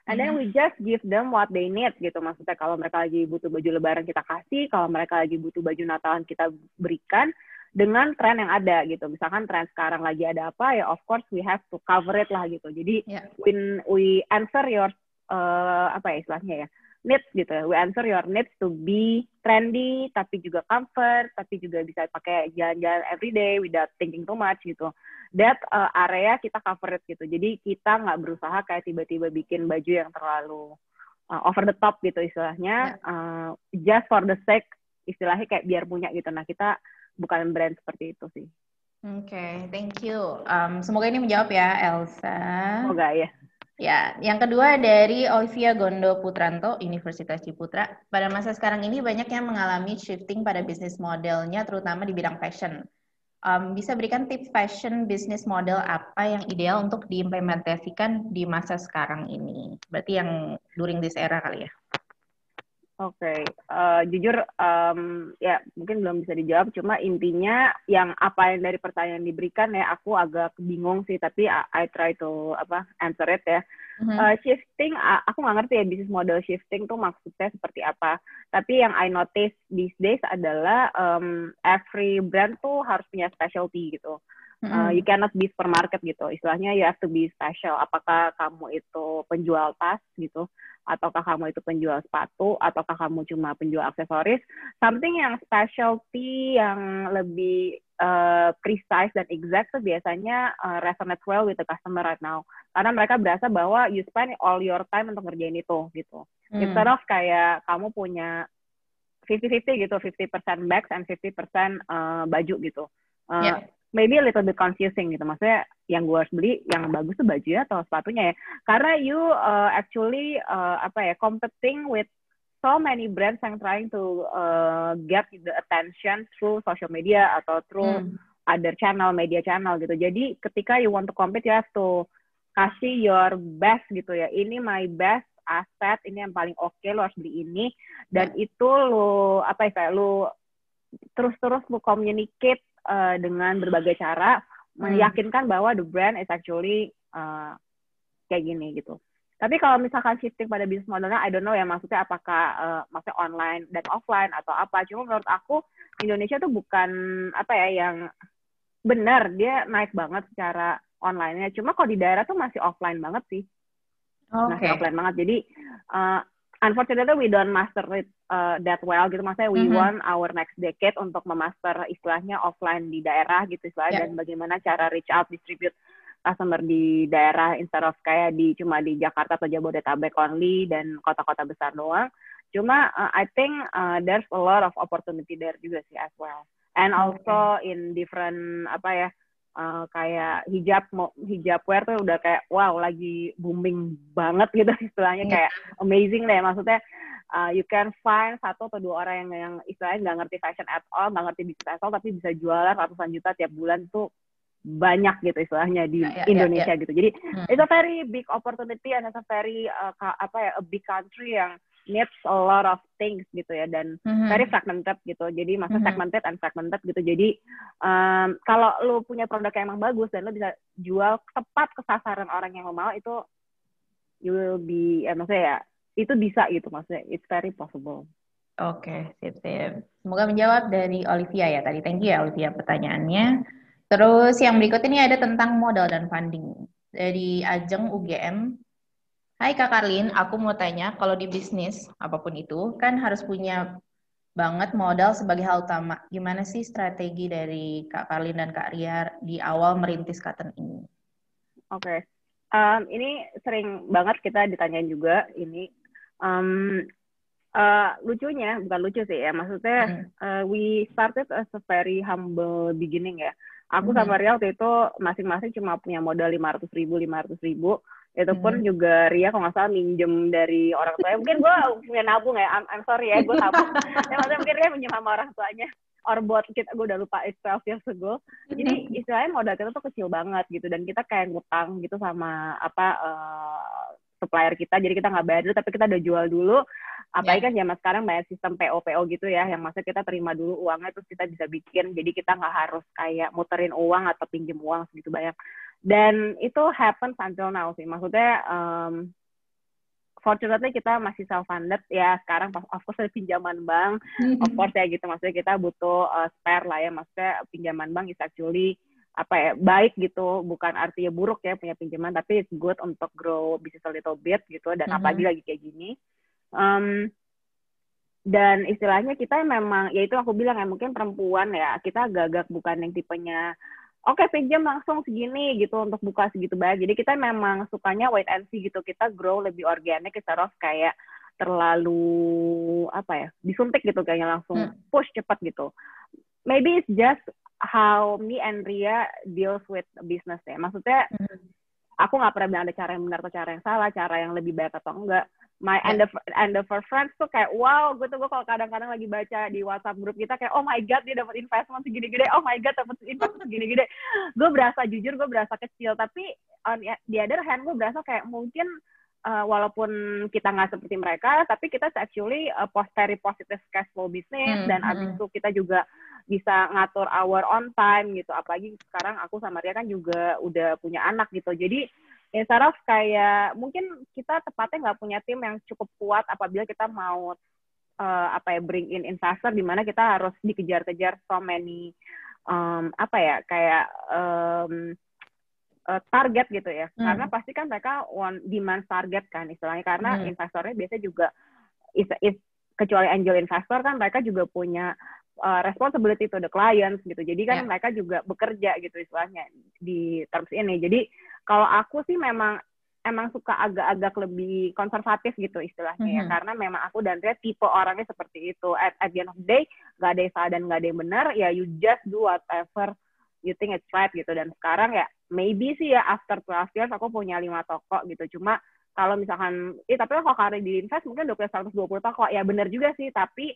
And then we mm-hmm. just give them what they need gitu. Maksudnya kalau mereka lagi butuh baju lebaran kita kasih, kalau mereka lagi butuh baju natalan kita berikan dengan tren yang ada gitu. Misalkan tren sekarang lagi ada apa ya of course we have to cover it lah gitu. Jadi yeah. when we answer your uh, apa ya istilahnya ya needs gitu we answer your needs to be trendy tapi juga comfort tapi juga bisa pakai jalan-jalan everyday without thinking too much gitu that uh, area kita cover it gitu jadi kita nggak berusaha kayak tiba-tiba bikin baju yang terlalu uh, over the top gitu istilahnya uh, just for the sake istilahnya kayak biar punya gitu nah kita bukan brand seperti itu sih Oke, okay, thank you. Um, semoga ini menjawab ya, Elsa. Semoga ya. Ya, yang kedua dari Olivia Gondo Putranto, Universitas Ciputra. Pada masa sekarang ini banyak yang mengalami shifting pada bisnis modelnya, terutama di bidang fashion. Um, bisa berikan tips fashion bisnis model apa yang ideal untuk diimplementasikan di masa sekarang ini? Berarti yang during this era kali ya? Oke, okay. uh, eh, jujur um, ya mungkin belum bisa dijawab. Cuma intinya yang apa yang dari pertanyaan diberikan ya aku agak bingung sih. Tapi I, I try to apa answer it ya. Mm-hmm. Uh, shifting, uh, aku nggak ngerti ya bisnis model shifting tuh maksudnya seperti apa. Tapi yang I notice these days adalah um, every brand tuh harus punya specialty gitu. Mm-hmm. Uh, you cannot be supermarket gitu. Istilahnya you have to be special. Apakah kamu itu penjual tas gitu, ataukah kamu itu penjual sepatu, ataukah kamu cuma penjual aksesoris, something yang specialty yang lebih uh, precise dan exact tuh biasanya uh, resonate well with the customer right now. Karena mereka berasa bahwa you spend all your time untuk ngerjain itu gitu. Hmm. Instead of kayak kamu punya 50-50 gitu, 50% bags and 50% uh, baju gitu. Uh, yeah. Maybe a little bit confusing gitu. Maksudnya yang gue harus beli yang bagus tuh baju ya atau sepatunya ya. Karena you uh, actually uh, apa ya competing with so many brands yang trying to uh, get the attention through social media atau through hmm. other channel, media channel gitu. Jadi ketika you want to compete, you have to kasih your best gitu ya. Ini my best aset, ini yang paling oke, okay, lo harus beli ini. Dan hmm. itu lo, apa ya, kayak lo terus-terus lo communicate uh, dengan berbagai cara, hmm. meyakinkan bahwa the brand is actually uh, kayak gini gitu. Tapi kalau misalkan shifting pada bisnis modelnya, I don't know ya maksudnya apakah uh, maksudnya online dan offline atau apa. Cuma menurut aku Indonesia tuh bukan apa ya yang benar dia naik banget secara online-nya. Cuma kalau di daerah tuh masih offline banget sih. Okay. Masih offline banget. Jadi uh, unfortunately we don't master it uh, that well gitu. Maksudnya we mm -hmm. want our next decade untuk memaster istilahnya offline di daerah gitu istilahnya yeah. dan bagaimana cara reach out, distribute customer di daerah instead of kayak di cuma di Jakarta atau Jabodetabek only dan kota-kota besar doang. Cuma uh, I think uh, there's a lot of opportunity there juga sih as well. And also okay. in different apa ya uh, kayak hijab hijab wear tuh udah kayak wow lagi booming banget gitu istilahnya yeah. kayak amazing deh maksudnya uh, you can find satu atau dua orang yang yang istilahnya nggak ngerti fashion at all nggak ngerti bisnis at all tapi bisa jualan ratusan juta tiap bulan tuh banyak gitu istilahnya di yeah, yeah, Indonesia yeah, yeah. gitu. Jadi hmm. it's a very big opportunity and it's a very uh, apa ya a big country yang needs a lot of things gitu ya dan mm-hmm. very fragmented gitu. Jadi masa mm-hmm. segmented and fragmented gitu. Jadi um, kalau lo punya produk yang emang bagus dan lo bisa jual tepat ke sasaran orang yang lo mau itu you will be ya maksudnya ya itu bisa gitu maksudnya it's very possible. Oke, okay, sip, sip. Semoga menjawab dari Olivia ya tadi. Thank you ya Olivia pertanyaannya. Terus yang berikut ini ada tentang modal dan funding. Dari Ajeng UGM. Hai Kak Karlin, aku mau tanya, kalau di bisnis, apa pun itu, kan harus punya banget modal sebagai hal utama. Gimana sih strategi dari Kak Karlin dan Kak Ria di awal merintis Cotton ini? Oke, okay. um, ini sering banget kita ditanyain juga ini. Um, uh, lucunya, bukan lucu sih ya, maksudnya hmm. uh, we started as a very humble beginning ya Aku sama mm-hmm. Ria waktu itu masing-masing cuma punya modal lima ratus ribu, lima ratus ribu. Itu pun hmm. juga Ria kalau nggak salah minjem dari orang tuanya. Mungkin gue punya nabung ya, I'm, I'm sorry ya, gue nabung. ya, maksudnya mungkin Ria minjem sama orang tuanya. Or buat kita, gue udah lupa it's 12 years ago. Jadi istilahnya modal kita tuh kecil banget gitu. Dan kita kayak ngutang gitu sama apa uh, supplier kita. Jadi kita nggak bayar dulu, tapi kita udah jual dulu apalagi yeah. kan zaman sekarang banyak sistem PO PO gitu ya yang maksudnya kita terima dulu uangnya terus kita bisa bikin jadi kita nggak harus kayak muterin uang atau pinjem uang segitu banyak dan itu happens until now sih. Maksudnya um, fortunately kita masih self funded ya sekarang of course ada pinjaman bank. Mm-hmm. of course ya gitu. Maksudnya kita butuh uh, spare lah ya. Maksudnya pinjaman bank is actually apa ya baik gitu. Bukan artinya buruk ya punya pinjaman tapi it's good untuk grow bisnis a little bit gitu. Dan mm-hmm. apalagi lagi kayak gini. Um, dan istilahnya kita memang ya itu aku bilang ya mungkin perempuan ya kita gagak bukan yang tipenya oke okay, pinjam langsung segini gitu untuk buka segitu banyak. Jadi kita memang sukanya wait and see gitu. Kita grow lebih organik kita harus kayak terlalu apa ya disuntik gitu kayaknya langsung hmm. push cepat gitu. Maybe it's just how me and Ria deals with business ya. Maksudnya hmm. aku nggak pernah bilang ada cara yang benar atau cara yang salah cara yang lebih baik atau enggak my yeah. the and the for friends tuh kayak wow gue tuh gue kalau kadang-kadang lagi baca di WhatsApp grup kita kayak oh my god dia dapat investment segini gede oh my god dapat investment segini gede gue berasa jujur gue berasa kecil tapi on the other hand gue berasa kayak mungkin uh, walaupun kita nggak seperti mereka tapi kita actually uh, post very positive cash flow business hmm, dan hmm. abis itu kita juga bisa ngatur our on time gitu apalagi sekarang aku sama Ria kan juga udah punya anak gitu jadi ya saraf kayak mungkin kita tepatnya nggak punya tim yang cukup kuat apabila kita mau uh, apa ya bring in investor di mana kita harus dikejar-kejar so many um, apa ya kayak um, uh, target gitu ya hmm. karena pasti kan mereka want demand target kan istilahnya karena hmm. investornya biasanya juga is, is, kecuali angel investor kan mereka juga punya uh, responsibility to the clients gitu. Jadi kan yeah. mereka juga bekerja gitu istilahnya di terms ini. Jadi kalau aku sih memang emang suka agak-agak lebih konservatif gitu istilahnya mm -hmm. ya mm-hmm. karena memang aku dan Ria tipe orangnya seperti itu at, at the end of the day gak ada yang salah dan gak ada yang benar ya you just do whatever you think it's right gitu dan sekarang ya maybe sih ya after 12 years aku punya lima toko gitu cuma kalau misalkan eh tapi kalau kali di invest mungkin udah punya 120 toko ya benar juga sih tapi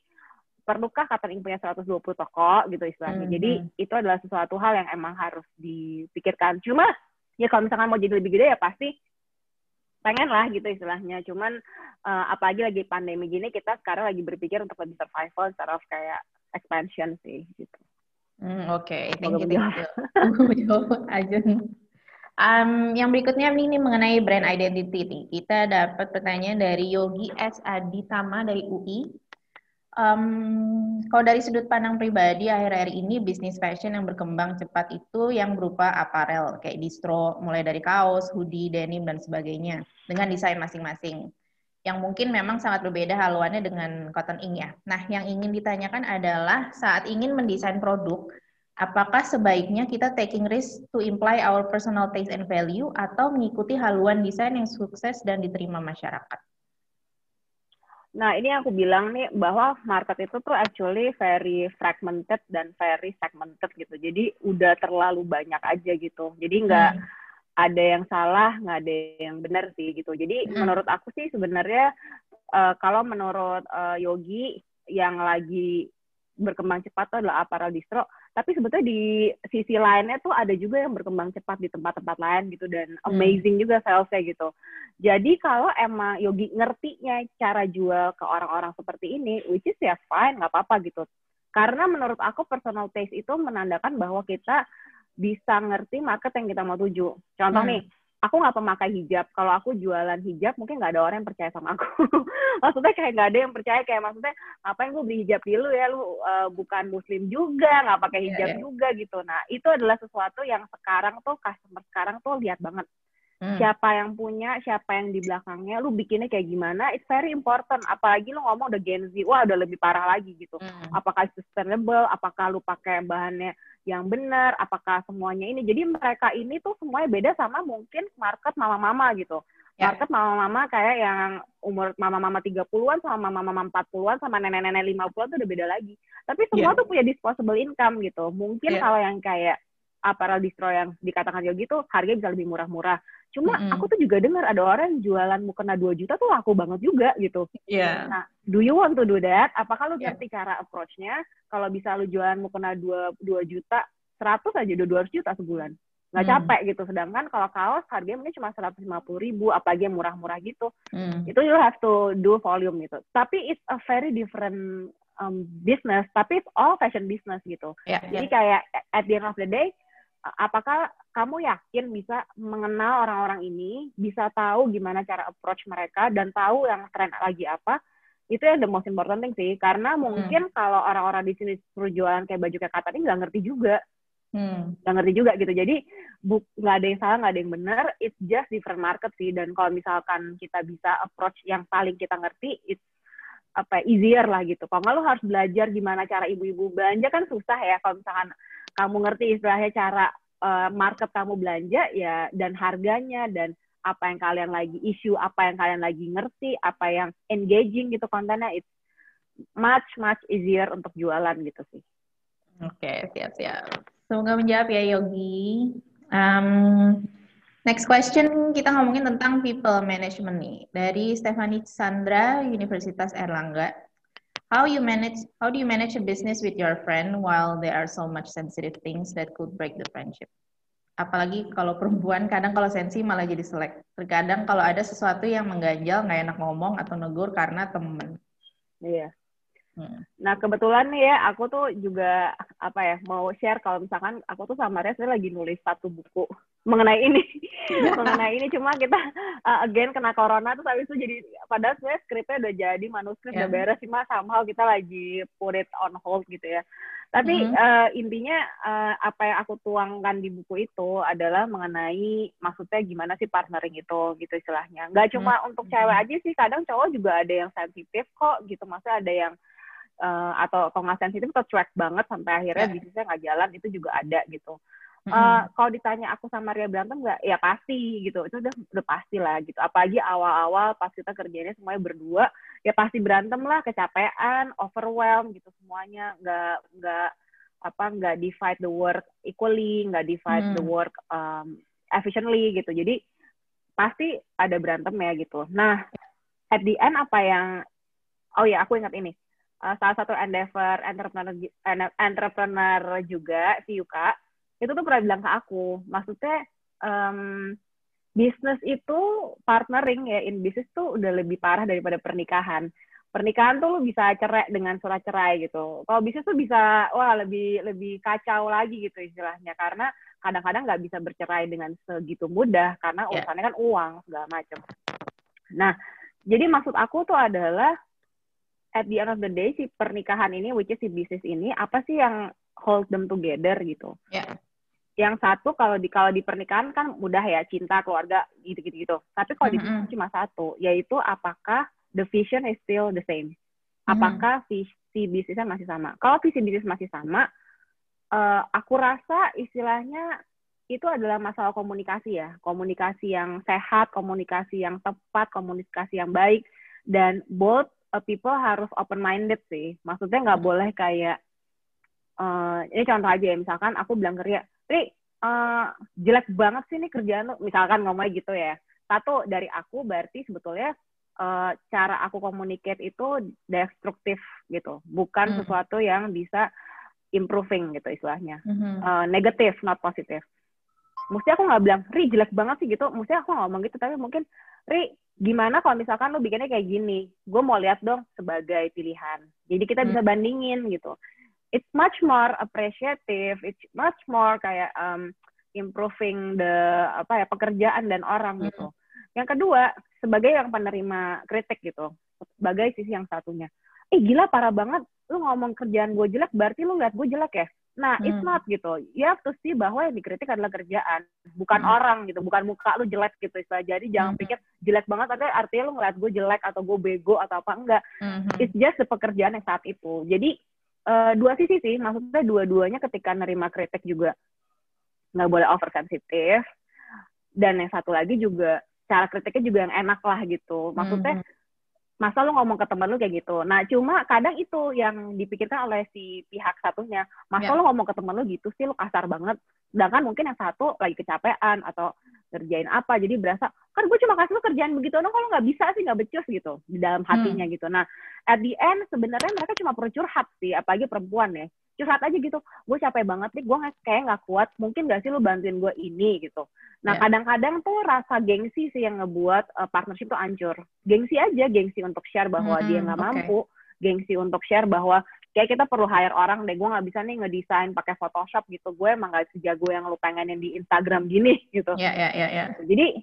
perlukah catering punya 120 toko gitu istilahnya. Mm -hmm. Jadi hmm. itu adalah sesuatu hal yang emang harus dipikirkan. Cuma ya kalau misalkan mau jadi lebih gede ya pasti pengen lah gitu istilahnya. Cuman uh, apalagi lagi pandemi gini kita sekarang lagi berpikir untuk lebih survival secara kayak expansion sih gitu. Hmm, Oke, okay. thank you, thank you. Um, yang berikutnya ini mengenai brand identity nih. Kita dapat pertanyaan dari Yogi S. Aditama dari UI. Um, kalau dari sudut pandang pribadi, akhir-akhir ini bisnis fashion yang berkembang cepat itu yang berupa aparel, kayak distro, mulai dari kaos, hoodie, denim, dan sebagainya, dengan desain masing-masing. Yang mungkin memang sangat berbeda haluannya dengan cotton ink ya. Nah, yang ingin ditanyakan adalah saat ingin mendesain produk, apakah sebaiknya kita taking risk to imply our personal taste and value atau mengikuti haluan desain yang sukses dan diterima masyarakat? Nah, ini aku bilang nih bahwa market itu tuh actually very fragmented dan very segmented gitu. Jadi udah terlalu banyak aja gitu. Jadi nggak hmm. ada yang salah, nggak ada yang benar sih gitu. Jadi hmm. menurut aku sih sebenarnya uh, kalau menurut uh, Yogi yang lagi berkembang cepat itu adalah apparel distro tapi sebetulnya di sisi lainnya tuh ada juga yang berkembang cepat di tempat-tempat lain gitu dan hmm. amazing hmm. juga salesnya gitu. Jadi kalau emang Yogi ngertinya cara jual ke orang-orang seperti ini, which is ya fine, nggak apa-apa gitu. Karena menurut aku personal taste itu menandakan bahwa kita bisa ngerti market yang kita mau tuju. Contoh hmm. nih, aku nggak pemakai hijab. Kalau aku jualan hijab, mungkin nggak ada orang yang percaya sama aku. maksudnya kayak nggak ada yang percaya. Kayak maksudnya, ngapain gue beli hijab dulu ya? Lu uh, bukan muslim juga, nggak pakai iya, hijab yeah, yeah. juga gitu. Nah, itu adalah sesuatu yang sekarang tuh, customer sekarang tuh lihat banget. Hmm. Siapa yang punya, siapa yang di belakangnya, lu bikinnya kayak gimana, it's very important. Apalagi lu ngomong udah Gen Z, wah udah lebih parah lagi gitu. Hmm. Apakah sustainable, apakah lu pakai bahannya yang benar, apakah semuanya ini. Jadi mereka ini tuh semuanya beda sama mungkin market mama-mama gitu. Yeah. Market mama-mama kayak yang umur mama-mama 30-an sama mama-mama 40-an sama nenek-nenek 50-an tuh udah beda lagi. Tapi semua yeah. tuh punya disposable income gitu. Mungkin yeah. kalau yang kayak apparel distro yang dikatakan Yogi tuh harganya bisa lebih murah-murah. Cuma mm -hmm. aku tuh juga dengar ada orang yang jualan mukena 2 juta tuh laku banget juga gitu. Yeah. Nah, do you want to do that? Apakah lu yeah. ngerti cara approach-nya? Kalau bisa lu jualan mukena 2 2 juta, 100 aja udah 200 juta sebulan. Nggak mm. capek gitu. Sedangkan kalau kaos harganya mungkin cuma 150 ribu, apalagi yang murah-murah gitu. Mm. Itu you have to do volume gitu. Tapi it's a very different um, business, tapi it's all fashion business gitu. Yeah, Jadi yeah. kayak at the end of the day, apakah kamu yakin bisa mengenal orang-orang ini, bisa tahu gimana cara approach mereka dan tahu yang tren lagi apa? Itu yang the most important thing sih, karena hmm. mungkin hmm. kalau orang-orang di sini suruh jualan kayak baju kayak kata ini nggak ngerti juga, hmm. nggak ngerti juga gitu. Jadi nggak ada yang salah, nggak ada yang benar, it's just different market sih. Dan kalau misalkan kita bisa approach yang paling kita ngerti, it's apa easier lah gitu. Kalau nggak lo harus belajar gimana cara ibu-ibu belanja kan susah ya. Kalau misalkan kamu ngerti istilahnya cara uh, market kamu belanja ya dan harganya dan apa yang kalian lagi isu, apa yang kalian lagi ngerti, apa yang engaging gitu kontennya it's much much easier untuk jualan gitu sih. Oke, okay, siap-siap. Semoga menjawab ya Yogi. Um, next question kita ngomongin tentang people management nih dari Stephanie Sandra Universitas Erlangga how you manage how do you manage a business with your friend while there are so much sensitive things that could break the friendship? Apalagi kalau perempuan kadang kalau sensi malah jadi selek. Terkadang kalau ada sesuatu yang mengganjal nggak enak ngomong atau negur karena temen. Iya. Hmm. Nah kebetulan nih ya aku tuh juga apa ya mau share kalau misalkan aku tuh sama Res lagi nulis satu buku mengenai ini mengenai ini cuma kita uh, again kena corona tuh habis itu jadi padahal sebenarnya skripnya udah jadi manuskrip yeah. udah beres sih mas somehow kita lagi put it on hold gitu ya tapi mm -hmm. uh, intinya uh, apa yang aku tuangkan di buku itu adalah mengenai maksudnya gimana sih partnering itu gitu istilahnya nggak cuma mm -hmm. untuk cewek aja sih kadang cowok juga ada yang sensitif kok gitu maksudnya ada yang uh, atau kalau nggak sensitif atau cuek banget sampai akhirnya Yeah. bisnisnya nggak jalan itu juga ada gitu. Uh, kalau ditanya aku sama Ria berantem nggak? Ya pasti gitu. Itu udah udah pasti lah gitu. Apalagi awal-awal pas kita kerjanya semuanya berdua, ya pasti berantem lah, kecapean, overwhelm gitu semuanya. Nggak nggak apa nggak divide the work equally, nggak divide the Hmm. work um, efficiently gitu. Jadi pasti ada berantem ya gitu. Nah, at the end apa yang oh ya aku ingat ini. Uh, salah satu endeavor entrepreneur ene- entrepreneur juga si Yuka itu tuh pernah bilang ke aku, maksudnya um, bisnis itu partnering ya in bisnis tuh udah lebih parah daripada pernikahan. Pernikahan tuh lu bisa cerai dengan surat cerai gitu. Kalau bisnis tuh bisa wah lebih lebih kacau lagi gitu istilahnya karena kadang-kadang nggak bisa bercerai dengan segitu mudah karena Ya. urusannya kan uang segala macam. Nah, jadi maksud aku tuh adalah at the end of the day si pernikahan ini which is si bisnis ini apa sih yang hold them together gitu. Ya. Yang satu kalau di kalau di pernikahan kan mudah ya cinta keluarga gitu-gitu gitu. Tapi kalau di Mhm. bisnis cuma satu yaitu apakah the vision is still the same. Apakah visi bisnisnya masih sama? Kalau visi bisnis masih sama, eh, aku rasa istilahnya itu adalah masalah komunikasi ya, komunikasi yang sehat, komunikasi yang tepat, komunikasi yang baik, dan both uh, people harus open minded sih. Maksudnya nggak boleh kayak eh, ini contoh aja ya, misalkan aku bilang ke Ria, Ri, eh, jelek banget sih nih kerjaan misalkan ngomongnya gitu ya. Satu dari aku berarti sebetulnya eh, cara aku communicate itu destruktif gitu, bukan Hmm. sesuatu yang bisa improving gitu istilahnya Mhm. uh, negatif, not positif. Mesti aku nggak bilang, Ri jelek banget sih gitu. Mesti aku ngomong gitu, tapi mungkin, Ri gimana kalau misalkan lu bikinnya kayak gini? Gue mau lihat dong sebagai pilihan. Jadi kita bisa bandingin gitu. It's much more appreciative, it's much more kayak um, improving the apa ya pekerjaan dan orang Hmm. gitu. Yang kedua, sebagai yang penerima kritik gitu, sebagai sisi yang satunya. Eh gila parah banget, lu ngomong kerjaan gue jelek, berarti lu lihat gue jelek ya? Nah, it's Hmm. not gitu. Have to see bahwa yang dikritik adalah kerjaan, bukan Hmm. orang gitu, bukan muka lu jelek gitu. istilah. Jadi jangan Hmm. pikir jelek banget artinya, artinya lu ngeliat gue jelek atau gue bego atau apa enggak. Mhm. It's just the pekerjaan yang saat itu. Jadi eh, dua sisi sih, maksudnya dua-duanya ketika nerima kritik juga nggak boleh oversensitif. Dan yang satu lagi juga cara kritiknya juga yang enak lah gitu. Maksudnya Mhm. masa lu ngomong ke temen lu kayak gitu. Nah, cuma kadang itu yang dipikirkan oleh si pihak satunya. Masa Ya. lu ngomong ke temen lu gitu sih, lu kasar banget. Sedangkan mungkin yang satu lagi kecapean atau ngerjain apa, jadi berasa, kan gue cuma kasih lu kerjaan begitu, no, kalau nggak bisa sih nggak becus gitu, di dalam hatinya gitu. Nah, at the end sebenarnya mereka cuma perlu curhat sih, apalagi perempuan ya. Curhat aja gitu, gue capek banget nih, gue kayak nggak kuat, mungkin gak sih lu bantuin gue ini gitu. Nah, Ya. kadang-kadang tuh rasa gengsi sih yang ngebuat uh, partnership tuh hancur. Gengsi aja, gengsi untuk share bahwa dia Mm-mm, nggak oke. mampu, gengsi untuk share bahwa kayak kita perlu hire orang deh, gue nggak bisa nih ngedesain pakai Photoshop gitu, gue emang gak sejago yang lu pengenin di Instagram gini gitu. Ya, ya, ya, ya. Jadi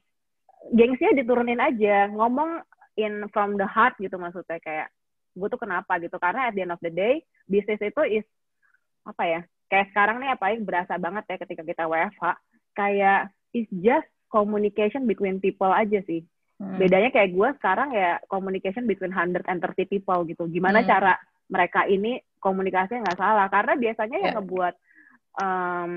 gengsinya diturunin aja, ngomong in from the heart gitu maksudnya kayak gue tuh kenapa gitu karena at the end of the day bisnis itu is apa ya kayak sekarang nih apa berasa banget ya ketika kita WFH kayak it's just communication between people aja sih Hmm. bedanya kayak gue sekarang ya communication between 130 people gitu gimana Hmm. cara mereka ini komunikasinya nggak salah karena biasanya yang Ya. ngebuat um,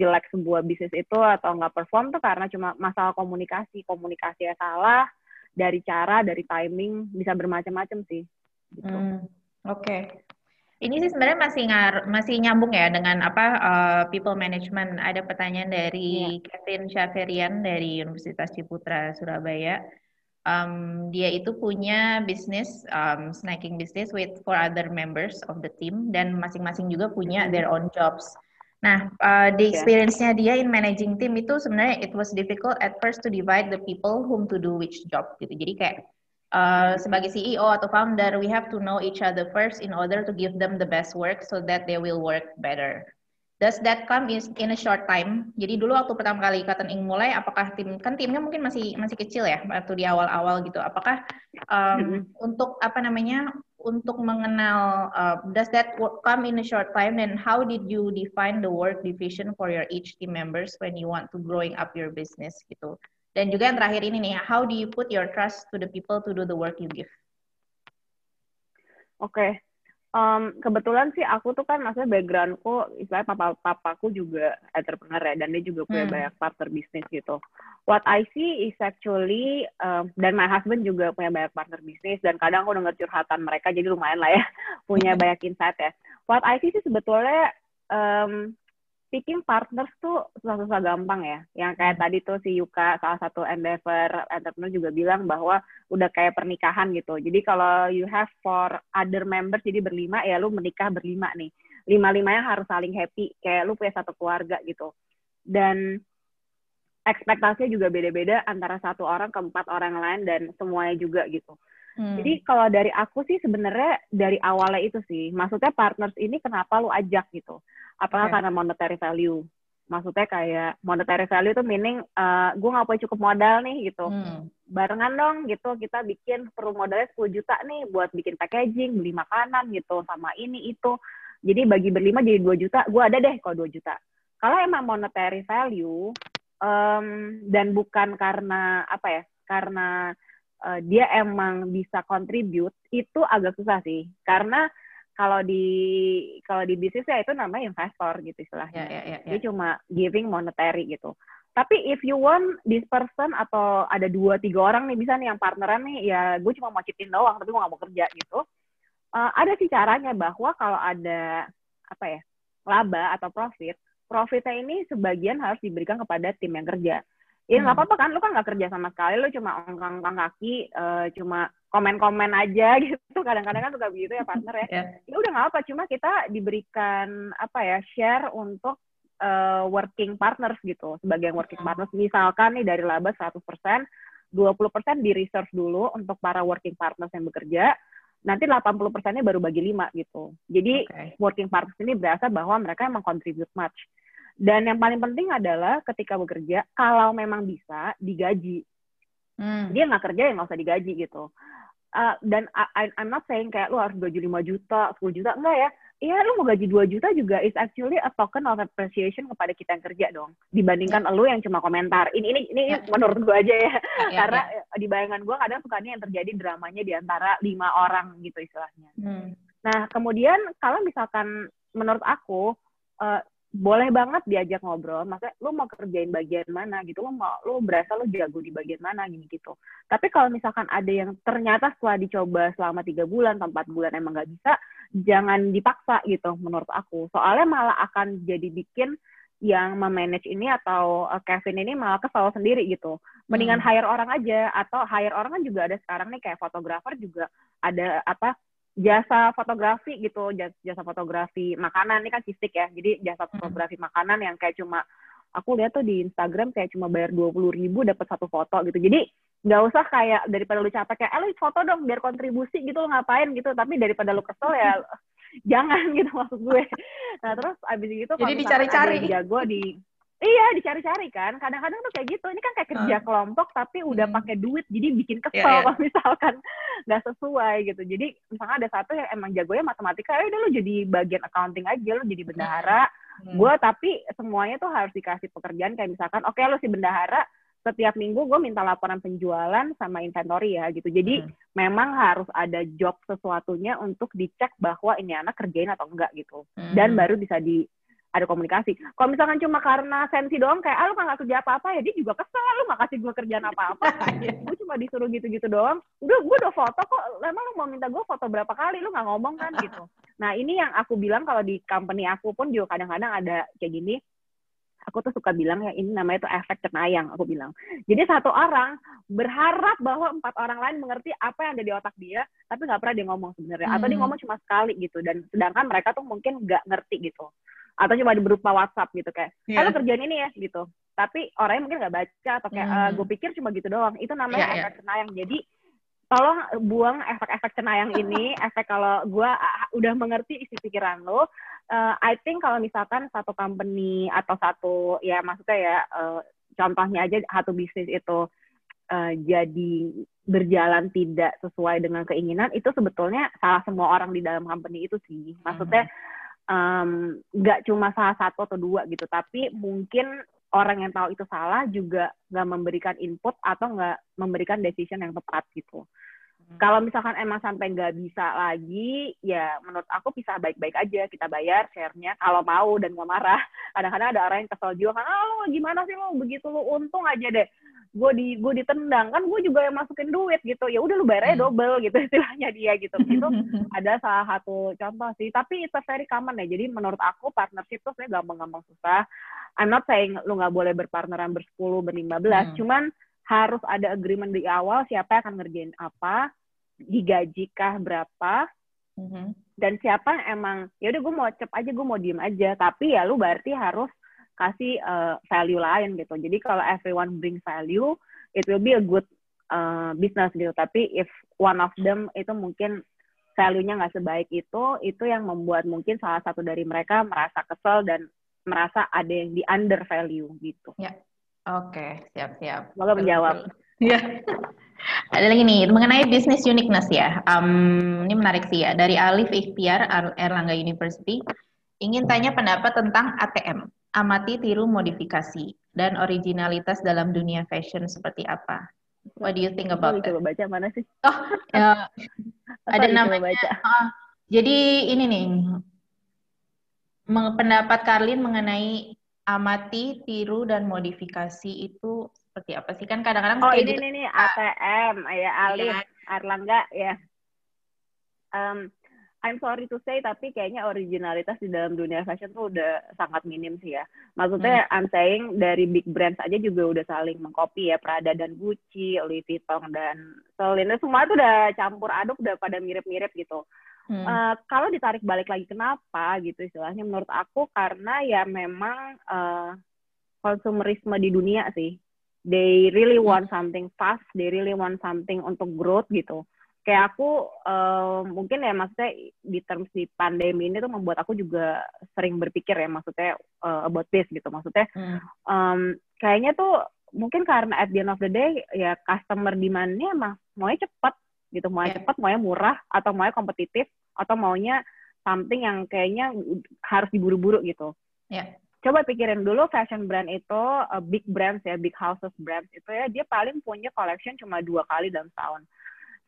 jelek sebuah bisnis itu atau nggak perform tuh karena cuma masalah komunikasi komunikasinya salah dari cara dari timing bisa bermacam-macam sih gitu. Hmm, Oke. Ini sih sebenarnya masih ngar masih nyambung ya dengan apa uh, people management. Ada pertanyaan dari Kevin Syaferian dari Universitas Ciputra Surabaya. Um, dia itu punya bisnis um, snacking business with four other members of the team dan masing-masing juga punya their own jobs. Nah, uh, the Ya. experience-nya dia in managing team itu sebenarnya it was difficult at first to divide the people whom to do which job gitu. Jadi kayak uh, sebagai CEO atau founder, we have to know each other first in order to give them the best work so that they will work better. Does that come is in a short time? Jadi dulu waktu pertama kali Cotton Ink mulai, apakah tim kan timnya mungkin masih masih kecil ya waktu di awal-awal gitu. Apakah um, Mhm. untuk apa namanya untuk mengenal uh, does that come in a short time and how did you define the work division for your each team members when you want to growing up your business gitu. Dan juga yang terakhir ini nih, how do you put your trust to the people to do the work you give? Oke, Um, kebetulan sih aku tuh kan maksudnya backgroundku, istilahnya papa papaku juga entrepreneur ya, dan dia juga punya hmm. banyak partner bisnis gitu. What I see is actually, um, dan my husband juga punya banyak partner bisnis, dan kadang aku denger curhatan mereka, jadi lumayan lah ya, punya banyak insight ya. What I see sih sebetulnya um, picking partners tuh susah-susah gampang ya. Yang kayak tadi tuh si Yuka, salah satu endeavor entrepreneur juga bilang bahwa udah kayak pernikahan gitu. Jadi kalau you have for other members, jadi berlima, ya lu menikah berlima nih. Lima-limanya harus saling happy, kayak lu punya satu keluarga gitu. Dan ekspektasinya juga beda-beda antara satu orang ke empat orang lain dan semuanya juga gitu. Hmm. Jadi kalau dari aku sih sebenarnya dari awalnya itu sih, maksudnya partners ini kenapa lu ajak gitu? Apakah okay. karena monetary value? Maksudnya kayak monetary value itu meaning uh, gue nggak punya cukup modal nih gitu, hmm. barengan dong gitu kita bikin perlu modalnya 10 juta nih buat bikin packaging, beli makanan gitu, sama ini itu. Jadi bagi berlima jadi 2 juta, gue ada deh kalau 2 juta. Kalau emang monetary value um, dan bukan karena apa ya, karena uh, dia emang bisa contribute itu agak susah sih karena kalau di kalau di bisnis ya itu namanya investor gitu istilahnya. Yeah, yeah, yeah, yeah. Dia cuma giving monetary gitu. Tapi if you want this person atau ada dua tiga orang nih bisa nih yang partneran nih ya gue cuma mau citin doang tapi gue gak mau kerja gitu. Uh, ada sih caranya bahwa kalau ada apa ya laba atau profit, profitnya ini sebagian harus diberikan kepada tim yang kerja ya nggak hmm. apa-apa kan lu kan nggak kerja sama sekali lu cuma ongkang-ongkang kaki uh, cuma komen-komen aja gitu kadang-kadang kan suka begitu ya partner ya yeah. ya udah nggak apa cuma kita diberikan apa ya share untuk uh, working partners gitu sebagai working hmm. partners misalkan nih dari laba 100% 20% di reserve dulu untuk para working partners yang bekerja nanti 80 persennya baru bagi lima gitu. Jadi okay. working partners ini berasa bahwa mereka emang contribute much. Dan yang paling penting adalah ketika bekerja, kalau memang bisa digaji. Hmm. Dia nggak kerja ya nggak usah digaji gitu. Uh, dan I, I'm not saying kayak lu harus gaji 5 juta, 10 juta, enggak ya. Iya, lu mau gaji 2 juta juga is actually a token of appreciation kepada kita yang kerja dong. Dibandingkan yeah. lu yang cuma komentar. Ini ini ini yeah. menurut gua aja ya. Yeah, Karena yeah. di bayangan gua kadang suka yang terjadi dramanya di antara lima orang gitu istilahnya. Hmm. Nah, kemudian kalau misalkan menurut aku uh, boleh banget diajak ngobrol, maksudnya lu mau kerjain bagian mana gitu, lu mau lu berasa lu jago di bagian mana gini gitu. Tapi kalau misalkan ada yang ternyata setelah dicoba selama tiga bulan atau empat bulan emang nggak bisa, jangan dipaksa gitu menurut aku. Soalnya malah akan jadi bikin yang memanage ini atau uh, Kevin ini malah kesal sendiri gitu. Mendingan hmm. hire orang aja atau hire orang kan juga ada sekarang nih kayak fotografer juga ada apa jasa fotografi gitu jasa, fotografi makanan. Ini kan cistik ya jadi jasa hmm. fotografi makanan yang kayak cuma aku lihat tuh di Instagram kayak cuma bayar dua puluh ribu dapat satu foto gitu. Jadi nggak usah kayak daripada lu capek kayak eh lu foto dong biar kontribusi gitu ngapain? gitu. Tapi daripada lu kesel ya jangan gitu maksud gue. Nah terus abis itu jadi dicari-cari. jago di Iya, dicari-cari kan. Kadang-kadang tuh kayak gitu. Ini kan kayak kerja uh. kelompok tapi udah hmm. pakai duit, jadi bikin kesel yeah, yeah. kalau misalkan nggak sesuai gitu. Jadi misalnya ada satu yang emang jagonya matematika, ya udah lu jadi bagian accounting aja, lu jadi bendahara. Hmm. Gue tapi semuanya tuh harus dikasih pekerjaan kayak misalkan, oke okay, lu si bendahara, setiap minggu gue minta laporan penjualan sama inventory ya gitu. Jadi hmm. memang harus ada job sesuatunya untuk dicek bahwa ini anak kerjain atau enggak gitu. Hmm. Dan baru bisa di ada komunikasi. Kalau misalkan cuma karena sensi doang kayak ah lu nggak kerja apa-apa ya dia juga kesel lu nggak kasih gue kerjaan apa-apa. Iya. gue cuma disuruh gitu-gitu doang. Udah gue udah foto kok. Emang lu mau minta gue foto berapa kali lu nggak ngomong kan gitu. Nah ini yang aku bilang kalau di company aku pun juga kadang-kadang ada kayak gini. Aku tuh suka bilang ya ini namanya tuh efek cenayang aku bilang. Jadi satu orang berharap bahwa empat orang lain mengerti apa yang ada di otak dia, tapi nggak pernah dia ngomong sebenarnya. Atau dia hmm. ngomong cuma sekali gitu. Dan sedangkan mereka tuh mungkin nggak ngerti gitu atau cuma berupa WhatsApp gitu kayak yeah. Iya. kerjaan ini ya gitu tapi orangnya mungkin nggak baca atau kayak hmm. uh, gue pikir cuma gitu doang itu namanya yeah, iya. efek yeah. cenayang jadi tolong buang efek-efek cenayang ini efek kalau gue uh, udah mengerti isi pikiran lo uh, I think kalau misalkan satu company atau satu ya maksudnya ya uh, contohnya aja satu bisnis itu uh, jadi berjalan tidak sesuai dengan keinginan itu sebetulnya salah semua orang di dalam company itu sih maksudnya hmm nggak um, cuma salah satu atau dua gitu, tapi mungkin orang yang tahu itu salah juga nggak memberikan input atau nggak memberikan decision yang tepat gitu. Hmm. Kalau misalkan emang sampai nggak bisa lagi, ya menurut aku bisa baik-baik aja kita bayar share-nya kalau mau dan nggak marah. Kadang-kadang ada orang yang kesel juga kan, ah lo gimana sih lo begitu lo untung aja deh. Gue di gue ditendang kan gue juga yang masukin duit gitu. Ya udah lu bayarnya hmm. double gitu istilahnya dia gitu. Itu ada salah satu contoh sih. Tapi itu very common ya. Jadi menurut aku partnership tuh sebenarnya gampang-gampang susah. I'm not saying lu nggak boleh berpartneran bersepuluh berlima belas, hmm. cuman harus ada agreement di awal siapa yang akan ngerjain apa, digaji kah berapa, mm-hmm. dan siapa yang emang ya udah gue mau cep aja gue mau diem aja, tapi ya lu berarti harus kasih uh, value lain gitu. Jadi kalau everyone bring value, it will be a good uh, business gitu. Tapi if one of them itu mungkin value-nya nggak sebaik itu, itu yang membuat mungkin salah satu dari mereka merasa kesel dan merasa ada yang di under value gitu. Ya, Oke, siap-siap. Semoga menjawab. Ya. Ada lagi nih mengenai business uniqueness ya. Um, ini menarik sih ya. Dari Alif Ikhtiar Erlangga University ingin tanya pendapat tentang ATM, amati tiru modifikasi dan originalitas dalam dunia fashion seperti apa. What do you think about it? Coba baca mana sih? Oh, ya, ada namanya. Baca. Uh, jadi ini nih pendapat Karlin mengenai amati, tiru, dan modifikasi itu seperti apa sih? Kan kadang-kadang Oh, ini, gitu. ini, nih, ATM, ya, Alif, ya. Arlangga, ya. Um, I'm sorry to say, tapi kayaknya originalitas di dalam dunia fashion tuh udah sangat minim sih ya. Maksudnya, hmm. I'm saying dari big brands aja juga udah saling mengcopy ya, Prada dan Gucci, Louis Vuitton dan Celine, semua tuh udah campur aduk, udah pada mirip-mirip gitu. Hmm. Uh, kalau ditarik balik lagi kenapa gitu istilahnya menurut aku karena ya memang uh, konsumerisme di dunia sih. They really hmm. want something fast, they really want something untuk growth gitu. Kayak aku uh, mungkin ya maksudnya di terms di pandemi ini tuh membuat aku juga sering berpikir ya maksudnya uh, about this gitu. Maksudnya hmm. um, kayaknya tuh mungkin karena at the end of the day ya customer demand-nya emang maunya cepat gitu maunya yeah. cepat maunya murah atau maunya kompetitif atau maunya something yang kayaknya harus diburu-buru gitu yeah. coba pikirin dulu fashion brand itu uh, big brands ya big houses brands itu ya dia paling punya collection cuma dua kali dalam setahun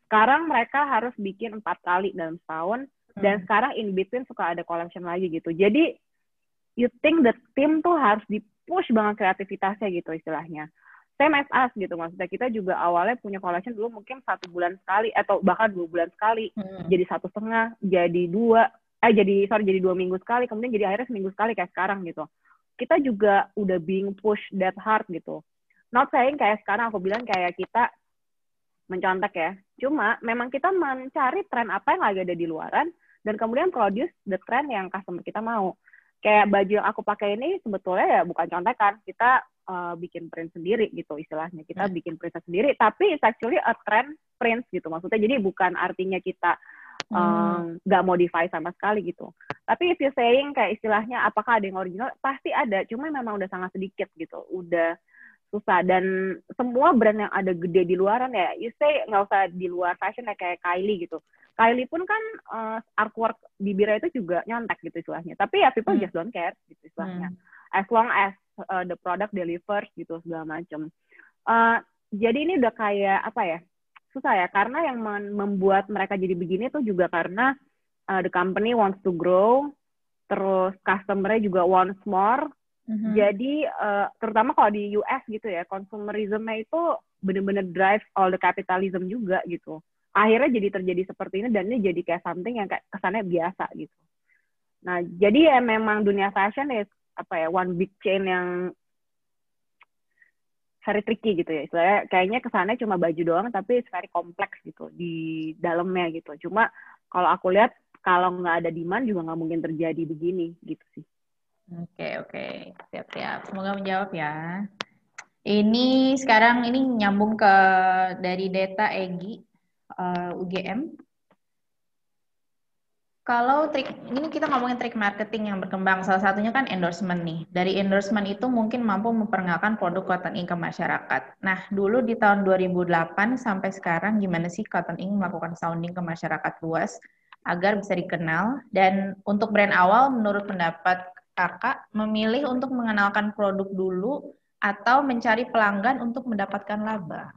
sekarang mereka harus bikin empat kali dalam setahun hmm. dan sekarang in between suka ada collection lagi gitu jadi you think the team tuh harus di push banget kreativitasnya gitu istilahnya same as us gitu maksudnya kita juga awalnya punya collection dulu mungkin satu bulan sekali atau bahkan dua bulan sekali. Hmm. jadi satu setengah jadi dua eh jadi sorry jadi dua minggu sekali kemudian jadi akhirnya seminggu sekali kayak sekarang gitu. Kita juga udah being push that hard gitu. Not saying kayak sekarang aku bilang kayak kita mencontek ya. Cuma memang kita mencari tren apa yang lagi ada di luaran dan kemudian produce the trend yang customer kita mau kayak baju yang aku pakai ini sebetulnya ya bukan contekan. Kita uh, bikin print sendiri gitu istilahnya. Kita hmm. bikin print sendiri tapi it's actually a trend print gitu maksudnya. Jadi bukan artinya kita nggak hmm. um, modify sama sekali gitu. Tapi if you saying kayak istilahnya apakah ada yang original pasti ada. Cuma memang udah sangat sedikit gitu. Udah susah. Dan semua brand yang ada gede di luaran ya you say nggak usah di luar fashion ya kayak Kylie gitu Kylie pun kan uh, artwork bibirnya itu juga nyontek gitu istilahnya. Tapi ya people hmm. just don't care gitu istilahnya. Hmm. As long as uh, the product delivers gitu segala macam. Uh, jadi ini udah kayak apa ya? Susah ya karena yang membuat mereka jadi begini tuh juga karena uh, the company wants to grow, terus customer-nya juga wants more. Mm-hmm. Jadi uh, terutama kalau di US gitu ya, consumerism-nya itu bener-bener drive all the capitalism juga gitu akhirnya jadi terjadi seperti ini dan ini jadi kayak something yang kayak kesannya biasa gitu. Nah, jadi ya memang dunia fashion ya apa ya one big chain yang very tricky gitu ya. Istilahnya kayaknya kesannya cuma baju doang tapi very kompleks gitu di dalamnya gitu. Cuma kalau aku lihat kalau nggak ada demand juga nggak mungkin terjadi begini gitu sih. Oke oke siap-siap. Semoga menjawab ya. Ini sekarang ini nyambung ke dari data Egi uh, eh, UGM. Kalau trik ini kita ngomongin trik marketing yang berkembang, salah satunya kan endorsement nih. Dari endorsement itu mungkin mampu memperkenalkan produk Cotton Ink ke masyarakat. Nah, dulu di tahun 2008 sampai sekarang gimana sih Cotton Ink melakukan sounding ke masyarakat luas agar bisa dikenal? Dan untuk brand awal, menurut pendapat kakak, memilih untuk mengenalkan produk dulu atau mencari pelanggan untuk mendapatkan laba?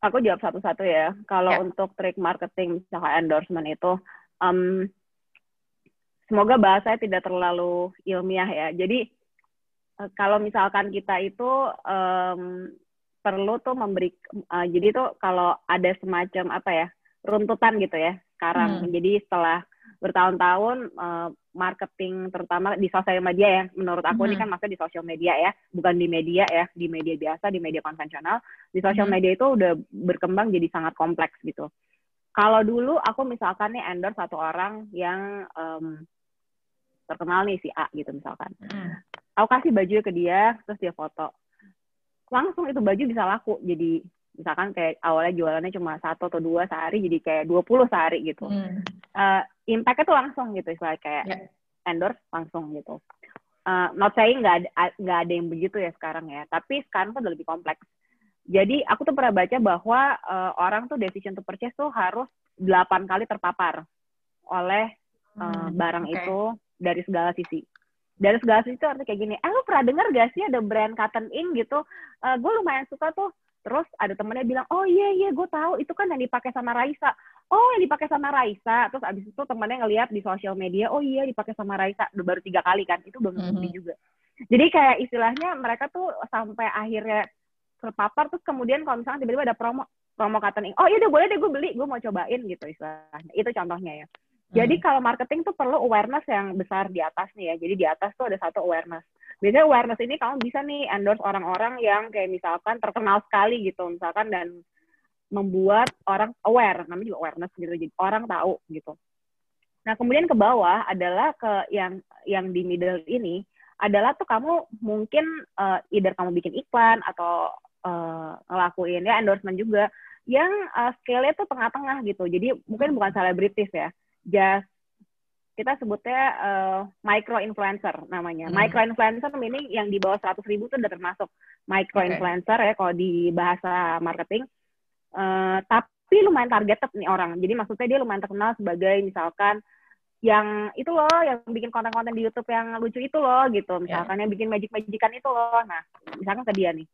Aku jawab satu-satu ya. Kalau ya. untuk trik marketing misalnya endorsement itu, um, semoga bahasanya tidak terlalu ilmiah ya. Jadi uh, kalau misalkan kita itu um, perlu tuh memberi, uh, jadi tuh kalau ada semacam apa ya runtutan gitu ya sekarang. Hmm. Jadi setelah bertahun-tahun uh, marketing terutama di sosial media ya menurut aku hmm. ini kan maksudnya di sosial media ya bukan di media ya di media biasa di media konvensional di sosial hmm. media itu udah berkembang jadi sangat kompleks gitu kalau dulu aku misalkan nih endorse satu orang yang um, terkenal nih si A gitu misalkan hmm. aku kasih baju ke dia terus dia foto langsung itu baju bisa laku jadi misalkan kayak awalnya jualannya cuma satu atau dua sehari jadi kayak 20 sehari gitu. Hmm. Uh, impactnya tuh langsung gitu istilah kayak yeah. endorse langsung gitu. Uh, not saying nggak ada nggak ada yang begitu ya sekarang ya, tapi sekarang tuh udah lebih kompleks. Jadi aku tuh pernah baca bahwa uh, orang tuh decision to purchase tuh harus delapan kali terpapar oleh uh, hmm, barang okay. itu dari segala sisi dari segala sisi itu artinya kayak gini, eh lu pernah denger gak sih ada brand cotton in gitu? Uh, gue lumayan suka tuh Terus ada temennya bilang, oh iya iya gue tahu itu kan yang dipakai sama Raisa. Oh yang dipakai sama Raisa. Terus abis itu temennya ngeliat di sosial media, oh iya dipakai sama Raisa. Baru tiga kali kan, itu belum mm -hmm. juga. Jadi kayak istilahnya mereka tuh sampai akhirnya terpapar terus kemudian kalau misalnya tiba-tiba ada promo promo cotton oh iya deh boleh deh gue beli gue mau cobain gitu istilahnya itu contohnya ya jadi hmm. kalau marketing tuh perlu awareness yang besar di atas nih ya jadi di atas tuh ada satu awareness biasanya awareness ini kamu bisa nih endorse orang-orang yang kayak misalkan terkenal sekali gitu misalkan dan membuat orang aware namanya juga awareness gitu jadi orang tahu gitu. Nah kemudian ke bawah adalah ke yang yang di middle ini adalah tuh kamu mungkin uh, either kamu bikin iklan atau uh, ngelakuin ya endorsement juga yang uh, scale-nya tuh tengah-tengah gitu. Jadi mungkin bukan selebritis ya just kita sebutnya uh, micro influencer namanya. Hmm. Micro influencer meaning yang di bawah 100 ribu itu udah termasuk micro influencer okay. ya kalau di bahasa marketing. Uh, tapi lumayan targeted nih orang. Jadi maksudnya dia lumayan terkenal sebagai misalkan yang itu loh, yang bikin konten-konten di YouTube yang lucu itu loh gitu. Misalkan yeah. yang bikin magic-magican itu loh. Nah, misalkan ke dia nih.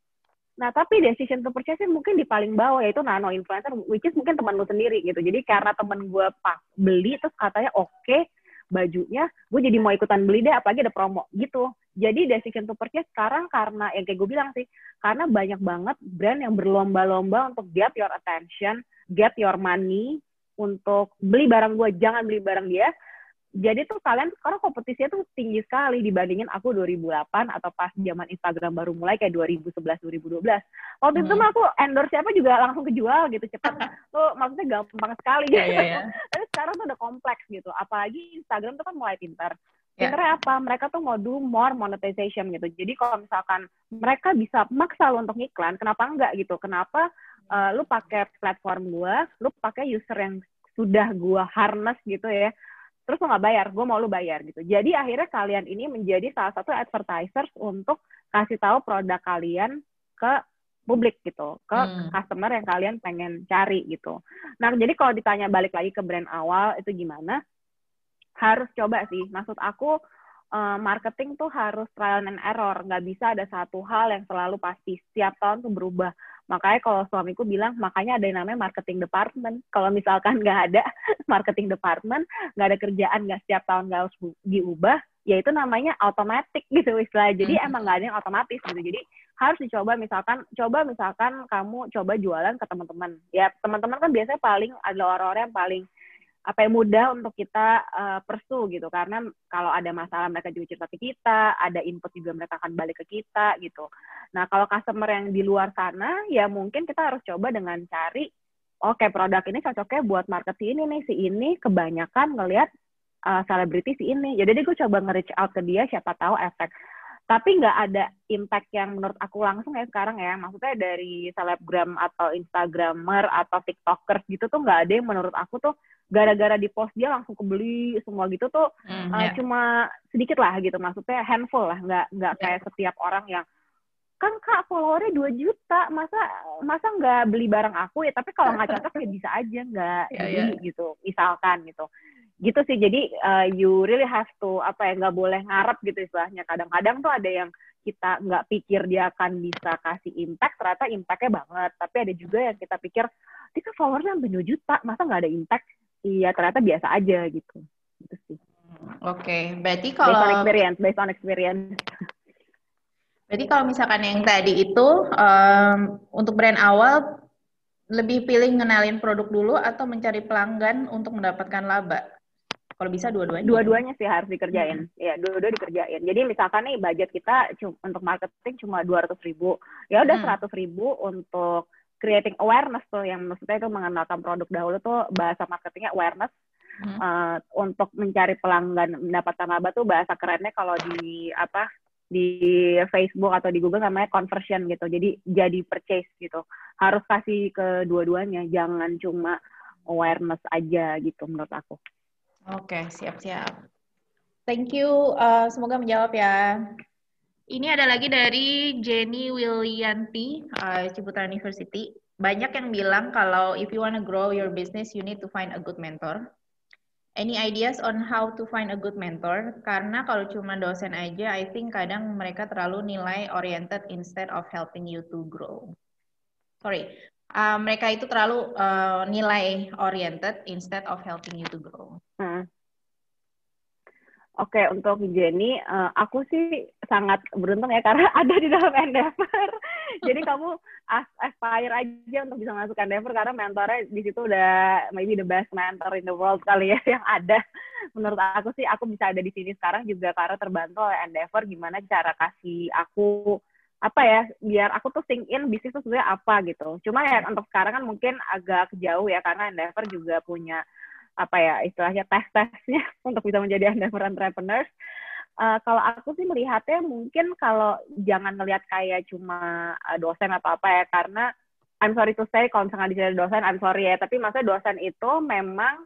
Nah, tapi decision to purchase mungkin di paling bawah yaitu nano influencer, which is mungkin teman lu sendiri gitu. Jadi karena temen gue pak beli terus katanya oke, okay, bajunya gue jadi mau ikutan beli deh apalagi ada promo gitu. Jadi decision to purchase sekarang karena yang kayak gue bilang sih karena banyak banget brand yang berlomba-lomba untuk get your attention get your money untuk beli barang gue jangan beli barang dia jadi tuh kalian sekarang kompetisinya tuh tinggi sekali dibandingin aku 2008 atau pas zaman Instagram baru mulai kayak 2011 2012. Waktu hmm. itu mah aku endorse siapa juga langsung kejual gitu cepat. tuh maksudnya gampang sekali yeah, gitu. Yeah, yeah. Tapi sekarang tuh udah kompleks gitu. Apalagi Instagram tuh kan mulai pintar. Yeah. Pinternya apa? Mereka tuh mau do more monetization gitu. Jadi kalau misalkan mereka bisa maksa lo untuk iklan, kenapa enggak gitu? Kenapa uh, lu pakai platform gua, lu pakai user yang sudah gua harness gitu ya terus lo nggak bayar, gue mau lo bayar gitu. Jadi akhirnya kalian ini menjadi salah satu advertisers untuk kasih tahu produk kalian ke publik gitu, ke hmm. customer yang kalian pengen cari gitu. Nah, jadi kalau ditanya balik lagi ke brand awal itu gimana? Harus coba sih. Maksud aku uh, marketing tuh harus trial and error, nggak bisa ada satu hal yang selalu pasti. Setiap tahun tuh berubah. Makanya kalau suamiku bilang, makanya ada yang namanya marketing department. Kalau misalkan nggak ada marketing department, nggak ada kerjaan, nggak setiap tahun nggak harus diubah, ya itu namanya otomatis gitu istilah. Jadi mm-hmm. emang nggak ada yang otomatis gitu. Jadi harus dicoba misalkan, coba misalkan kamu coba jualan ke teman-teman. Ya teman-teman kan biasanya paling adalah orang-orang yang paling apa yang mudah untuk kita uh, persu gitu. Karena kalau ada masalah mereka juga cerita ke kita ada input juga mereka akan balik ke kita gitu. Nah kalau customer yang di luar sana ya mungkin kita harus coba dengan cari oke okay, produk ini cocoknya buat market si ini nih si ini kebanyakan ngelihat uh, selebriti si ini. Jadi deh gue coba nge-reach out ke dia siapa tahu efek tapi nggak ada impact yang menurut aku langsung ya sekarang ya. Maksudnya dari selebgram atau instagramer atau tiktokers gitu tuh nggak ada yang menurut aku tuh gara-gara di post dia langsung kebeli semua gitu tuh mm, uh, cuma sedikit lah gitu. Maksudnya handful lah. Nggak nggak yeah. kayak setiap orang yang kan kak followernya 2 juta. Masa masa nggak beli barang aku ya? Tapi kalau nggak cocok ya bisa aja. Nggak yeah, beli yeah. gitu misalkan gitu gitu sih jadi uh, you really have to apa ya nggak boleh ngarep gitu istilahnya kadang-kadang tuh ada yang kita nggak pikir dia akan bisa kasih impact, ternyata impactnya banget. Tapi ada juga yang kita pikir, dia kan followersnya sampai 2 juta, masa nggak ada impact? Iya, ternyata biasa aja gitu. Gitu sih. Oke, okay. berarti kalau... Based on experience, based on experience. Berarti kalau misalkan yang tadi itu, um, untuk brand awal, lebih pilih ngenalin produk dulu atau mencari pelanggan untuk mendapatkan laba? Kalau bisa dua-duanya. Dua-duanya sih harus dikerjain. Hmm. Ya, dua-dua dikerjain. Jadi misalkan nih budget kita untuk marketing cuma dua ratus ribu. Ya udah hmm. seratus hmm. ribu untuk creating awareness tuh yang maksudnya itu mengenalkan produk dahulu tuh bahasa marketingnya awareness. Hmm. Uh, untuk mencari pelanggan mendapatkan laba tuh bahasa kerennya kalau di apa di Facebook atau di Google namanya conversion gitu. Jadi jadi purchase gitu. Harus kasih ke dua-duanya, jangan cuma awareness aja gitu menurut aku. Oke, siap-siap. Thank you. Uh, semoga menjawab ya. Ini ada lagi dari Jenny Willianti, uh, Ciputra University. Banyak yang bilang kalau if you want to grow your business, you need to find a good mentor. Any ideas on how to find a good mentor? Karena kalau cuma dosen aja, I think kadang mereka terlalu nilai oriented instead of helping you to grow. Sorry, uh, mereka itu terlalu uh, nilai oriented instead of helping you to grow. Hmm. Oke, okay, untuk Jenny, uh, aku sih sangat beruntung ya karena ada di dalam Endeavor. Jadi kamu aspire aja untuk bisa masuk Endeavor karena mentornya di situ udah maybe the best mentor in the world kali ya yang ada. Menurut aku sih aku bisa ada di sini sekarang juga karena terbantu oleh Endeavor gimana cara kasih aku apa ya biar aku tuh think in bisnis itu sebenarnya apa gitu. Cuma ya untuk sekarang kan mungkin agak jauh ya karena Endeavor juga punya apa ya istilahnya tes-tesnya untuk bisa menjadi endeavor entrepreneurs. Uh, kalau aku sih melihatnya mungkin kalau jangan ngelihat kayak cuma uh, dosen atau apa ya karena I'm sorry to say kalau misalnya di dosen I'm sorry ya tapi maksudnya dosen itu memang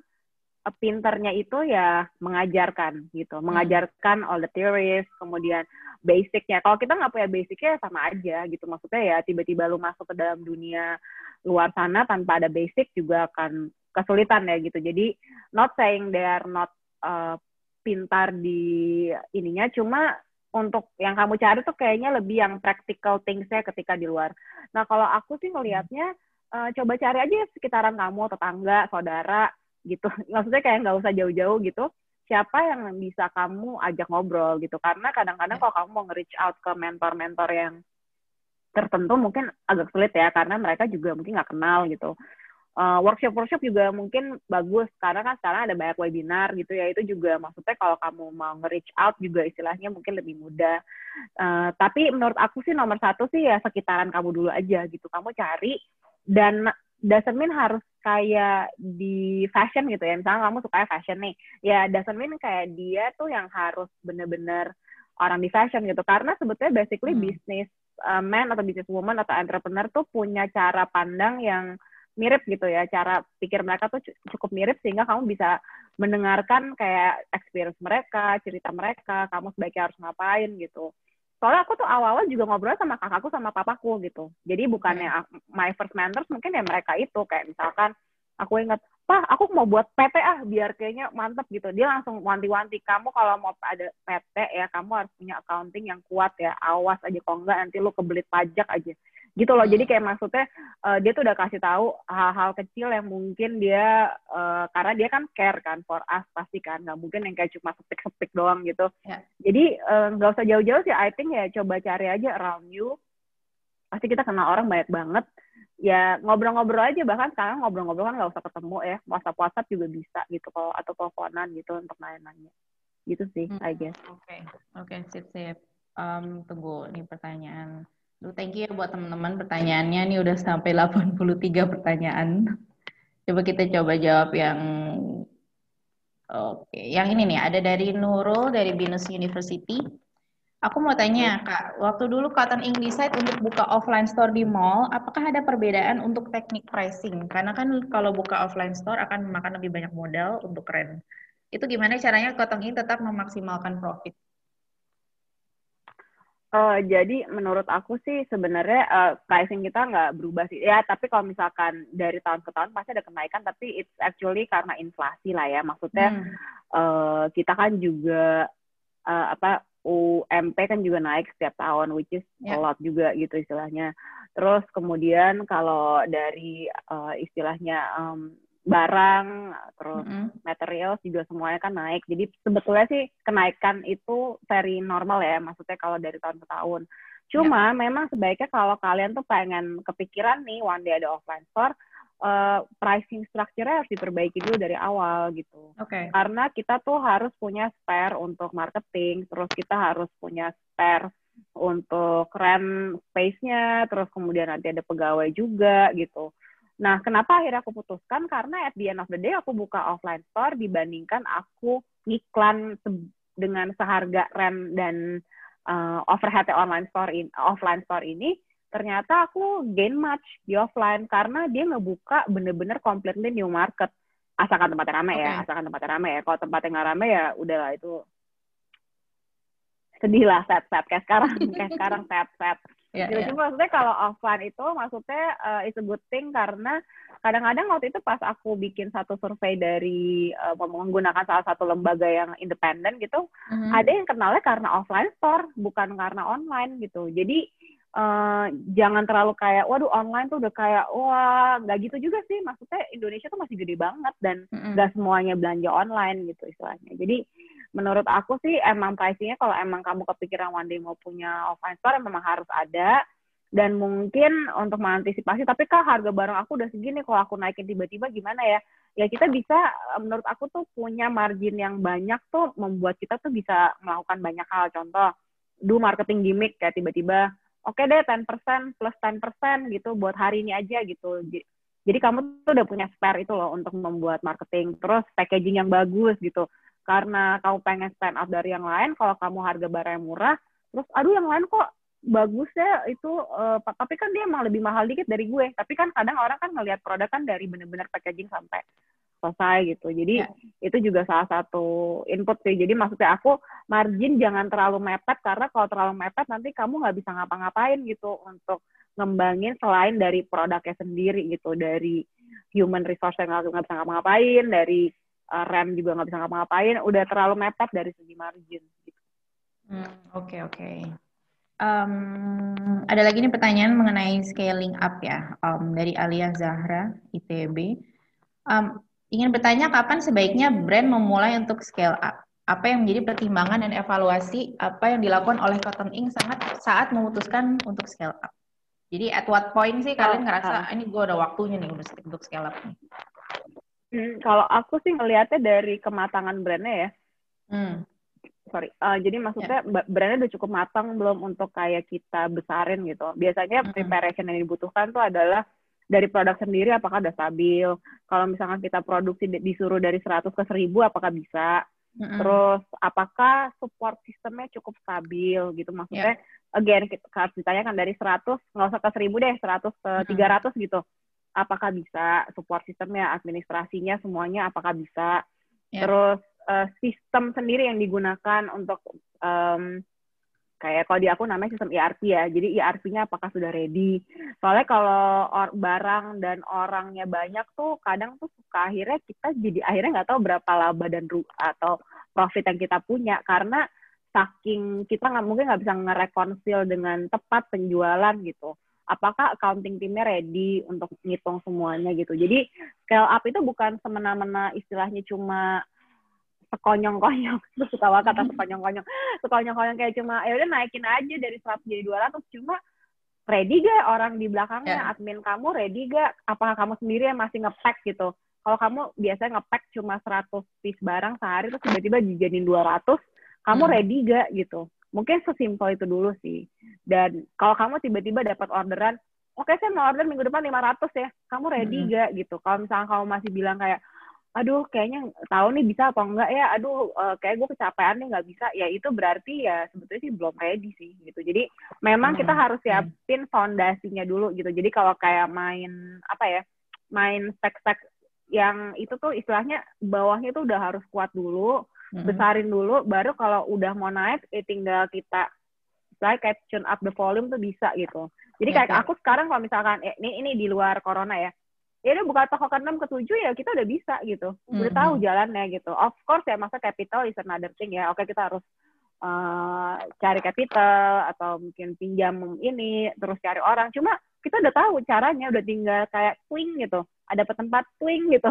pinternya itu ya mengajarkan gitu hmm. mengajarkan all the theories kemudian basicnya kalau kita nggak punya basicnya sama aja gitu maksudnya ya tiba-tiba lu masuk ke dalam dunia luar sana tanpa ada basic juga akan kesulitan ya gitu. Jadi not saying they are not uh, pintar di ininya, cuma untuk yang kamu cari tuh kayaknya lebih yang practical things-nya ketika di luar. Nah kalau aku sih ngelihatnya uh, coba cari aja sekitaran kamu, tetangga, saudara gitu. Maksudnya kayak nggak usah jauh-jauh gitu. Siapa yang bisa kamu ajak ngobrol gitu. Karena kadang-kadang kalau kamu mau nge-reach out ke mentor-mentor yang tertentu mungkin agak sulit ya karena mereka juga mungkin nggak kenal gitu uh, workshop workshop juga mungkin bagus karena kan sekarang ada banyak webinar gitu ya itu juga maksudnya kalau kamu mau nge-reach out juga istilahnya mungkin lebih mudah uh, tapi menurut aku sih nomor satu sih ya sekitaran kamu dulu aja gitu kamu cari dan doesn't mean harus kayak di fashion gitu ya. Misalnya kamu suka fashion nih. Ya doesn't mean kayak dia tuh yang harus bener-bener orang di fashion gitu. Karena sebetulnya basically hmm. bisnis uh, man atau business woman atau entrepreneur tuh punya cara pandang yang mirip gitu ya. Cara pikir mereka tuh cukup mirip sehingga kamu bisa mendengarkan kayak experience mereka cerita mereka kamu sebaiknya harus ngapain gitu soalnya aku tuh awal-awal juga ngobrol sama kakakku sama papaku gitu. Jadi bukannya hmm. my first mentors mungkin ya mereka itu. Kayak misalkan aku ingat pak aku mau buat PT ah biar kayaknya mantep gitu. Dia langsung wanti-wanti kamu kalau mau ada PT ya kamu harus punya accounting yang kuat ya awas aja. Kalau enggak nanti lu kebelit pajak aja gitu loh. Jadi kayak maksudnya uh, dia tuh udah kasih tahu hal-hal kecil yang mungkin dia uh, karena dia kan care kan for us pasti kan. Nggak mungkin yang kayak cuma sepik-sepik doang gitu. Yeah. jadi eh, nggak uh, usah jauh-jauh sih. I think ya coba cari aja around you. Pasti kita kenal orang banyak banget. Ya ngobrol-ngobrol aja. Bahkan sekarang ngobrol-ngobrol kan nggak usah ketemu ya. WhatsApp WhatsApp juga bisa gitu kalau atau teleponan gitu untuk nanya-nanya. Gitu sih hmm. I guess. Oke. Okay. oke okay, sip sip um, tunggu nih pertanyaan thank you ya buat teman-teman pertanyaannya. Ini udah sampai 83 pertanyaan. Coba kita coba jawab yang Oke, yang ini nih ada dari Nurul dari Binus University. Aku mau tanya, Kak, waktu dulu Cotton Ink decide untuk buka offline store di mall, apakah ada perbedaan untuk teknik pricing? Karena kan kalau buka offline store akan memakan lebih banyak modal untuk rent. Itu gimana caranya Cotton Ink tetap memaksimalkan profit? Uh, jadi menurut aku sih sebenarnya uh, pricing kita nggak berubah sih. Ya, tapi kalau misalkan dari tahun ke tahun pasti ada kenaikan, tapi it's actually karena inflasi lah ya. Maksudnya hmm. uh, kita kan juga uh, apa UMP kan juga naik setiap tahun, which is yeah. a lot juga gitu istilahnya. Terus kemudian kalau dari uh, istilahnya um, barang, terus mm -hmm. material juga semuanya kan naik. Jadi sebetulnya sih kenaikan itu very normal ya, maksudnya kalau dari tahun ke tahun. Cuma yeah. memang sebaiknya kalau kalian tuh pengen kepikiran nih one day ada offline store, uh, pricing structure-nya harus diperbaiki dulu dari awal gitu. Okay. Karena kita tuh harus punya spare untuk marketing, terus kita harus punya spare untuk rent space-nya, terus kemudian nanti ada pegawai juga gitu. Nah, kenapa akhirnya aku putuskan? Karena at the end of the day aku buka offline store dibandingkan aku iklan se dengan seharga rent dan uh, overhead online store in, offline store ini ternyata aku gain much di offline karena dia ngebuka bener-bener completely new market asalkan tempatnya rame okay. ya asalkan tempatnya rame ya kalau tempatnya nggak rame ya udahlah itu sedih lah set set kayak sekarang kayak sekarang set set Yeah, gitu. yeah. Cuma maksudnya kalau offline itu maksudnya uh, it's a good thing karena kadang-kadang waktu itu pas aku bikin satu survei dari uh, menggunakan salah satu lembaga yang independen gitu, mm-hmm. ada yang kenalnya karena offline store bukan karena online gitu. Jadi uh, jangan terlalu kayak waduh online tuh udah kayak wah nggak gitu juga sih maksudnya Indonesia tuh masih gede banget dan nggak mm-hmm. semuanya belanja online gitu istilahnya jadi menurut aku sih emang pricingnya kalau emang kamu kepikiran one day mau punya offline store memang harus ada dan mungkin untuk mengantisipasi tapi kak harga barang aku udah segini kalau aku naikin tiba-tiba gimana ya ya kita bisa menurut aku tuh punya margin yang banyak tuh membuat kita tuh bisa melakukan banyak hal contoh do marketing gimmick kayak tiba-tiba oke okay deh 10% plus 10% gitu buat hari ini aja gitu. Jadi kamu tuh udah punya spare itu loh untuk membuat marketing. Terus packaging yang bagus gitu. Karena kamu pengen stand out dari yang lain, kalau kamu harga barang yang murah, terus aduh yang lain kok bagus ya itu uh, tapi kan dia emang lebih mahal dikit dari gue. Tapi kan kadang orang kan ngelihat produk kan dari bener-bener packaging sampai selesai gitu. Jadi ya. itu juga salah satu input sih. Jadi maksudnya aku margin jangan terlalu mepet karena kalau terlalu mepet nanti kamu nggak bisa ngapa-ngapain gitu untuk ngembangin selain dari produknya sendiri gitu, dari human resource yang nggak bisa ngapa-ngapain, dari uh, rem juga nggak bisa ngapa-ngapain, udah terlalu mepet dari segi margin. Gitu. Oke hmm, oke. Okay, okay. Um, ada lagi nih pertanyaan mengenai scaling up ya um, dari Alia Zahra ITB. Um, Ingin bertanya kapan sebaiknya brand memulai untuk scale up? Apa yang menjadi pertimbangan dan evaluasi apa yang dilakukan oleh Cotton Ink sangat saat memutuskan untuk scale up? Jadi at what point sih kalian ngerasa ah, ini gue udah waktunya nih untuk scale up nih? Hmm, kalau aku sih ngelihatnya dari kematangan brandnya ya. Hmm. Sorry, uh, jadi maksudnya yeah. brandnya udah cukup matang belum untuk kayak kita besarin gitu. Biasanya -hmm. preparation yang dibutuhkan tuh adalah dari produk sendiri apakah udah stabil. Kalau misalkan kita produksi disuruh dari 100 ke 1000 apakah bisa? Mm-hmm. Terus apakah support sistemnya cukup stabil gitu maksudnya yeah. again kita harus ditanyakan dari 100 nggak usah ke 1000 deh 100 ke mm-hmm. 300 gitu apakah bisa support sistemnya administrasinya semuanya apakah bisa yeah. terus uh, sistem sendiri yang digunakan untuk um, kayak kalau di aku namanya sistem ERP ya. Jadi ERP-nya apakah sudah ready? Soalnya kalau or, barang dan orangnya banyak tuh kadang tuh suka akhirnya kita jadi akhirnya nggak tahu berapa laba dan ru atau profit yang kita punya karena saking kita nggak mungkin nggak bisa ngerekonsil dengan tepat penjualan gitu. Apakah accounting timnya ready untuk ngitung semuanya gitu. Jadi scale up itu bukan semena-mena istilahnya cuma sekonyong-konyong terus suka banget kata sekonyong-konyong. Sekonyong-konyong kayak cuma ya udah naikin aja dari 100 jadi 200 cuma ready gak orang di belakangnya? Yeah. admin kamu ready gak? Apakah kamu sendiri yang masih ngepack gitu? Kalau kamu biasanya ngepack cuma 100 piece barang sehari terus tiba-tiba dijadiin 200 kamu hmm. ready gak gitu mungkin sesimpel itu dulu sih. Dan kalau kamu tiba-tiba dapat orderan oke okay, saya mau order minggu depan 500 ya. Kamu ready hmm. gak gitu. Kalau misalnya kamu masih bilang kayak aduh kayaknya tahu nih bisa apa enggak ya? Aduh uh, kayak gue kecapean nih nggak bisa. Ya itu berarti ya sebetulnya sih belum ready sih gitu. Jadi memang kita harus siapin fondasinya dulu gitu. Jadi kalau kayak main apa ya main spek-spek yang itu tuh istilahnya bawahnya tuh udah harus kuat dulu hmm. besarin dulu baru kalau udah mau naik eh, tinggal kita like kayak tune up the volume tuh bisa gitu jadi kayak aku sekarang kalau misalkan eh, ini ini di luar corona ya ya udah buka toko ke-6 ke tujuh ya kita udah bisa gitu. Udah mm -hmm. tahu jalannya gitu. Of course ya masa capital is another thing ya. Oke kita harus uh, cari capital atau mungkin pinjam ini terus cari orang cuma kita udah tahu caranya udah tinggal kayak twing gitu ada tempat twing gitu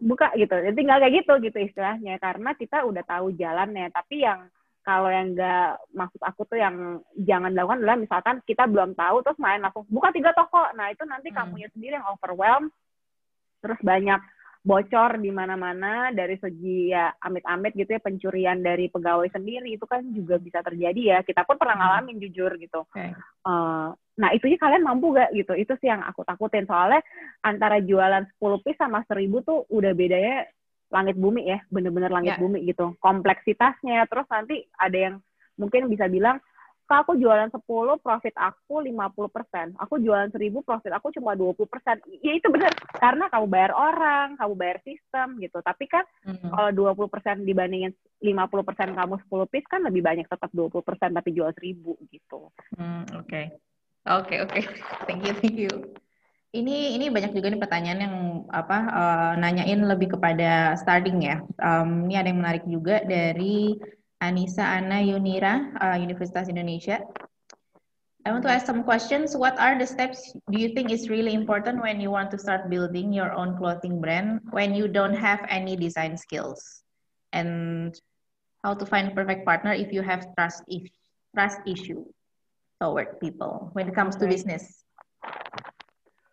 buka gitu ya tinggal kayak gitu gitu istilahnya karena kita udah tahu jalannya tapi yang kalau yang enggak maksud aku tuh yang jangan dilakukan adalah misalkan kita belum tahu terus main langsung buka tiga toko nah itu nanti hmm. kamunya sendiri yang overwhelm terus banyak bocor di mana-mana dari segi ya amit-amit gitu ya pencurian dari pegawai sendiri itu kan juga bisa terjadi ya kita pun pernah hmm. ngalamin hmm. jujur gitu okay. uh, eh, nah itu sih kalian mampu gak gitu itu sih yang aku takutin soalnya antara jualan 10 piece sama 1000 tuh udah bedanya langit bumi ya bener-bener langit yeah. bumi gitu kompleksitasnya terus nanti ada yang mungkin bisa bilang Kak, aku jualan 10, profit aku 50%. Aku jualan 1000, profit aku cuma 20%. Ya itu benar. Karena kamu bayar orang, kamu bayar sistem gitu. Tapi kan mm-hmm. kalau 20% dibandingin 50% kamu 10 piece kan lebih banyak tetap 20% tapi jual 1000 gitu. Hmm, oke. Oke, oke. Thank you, thank you. Ini ini banyak juga nih pertanyaan yang apa uh, nanyain lebih kepada starting ya. Um, ini ada yang menarik juga dari Anissa Anna Yunira, uh, Universitas Indonesia. I want to ask some questions. What are the steps do you think is really important when you want to start building your own clothing brand when you don't have any design skills? And how to find perfect partner if you have trust if trust issue toward people when it comes to business?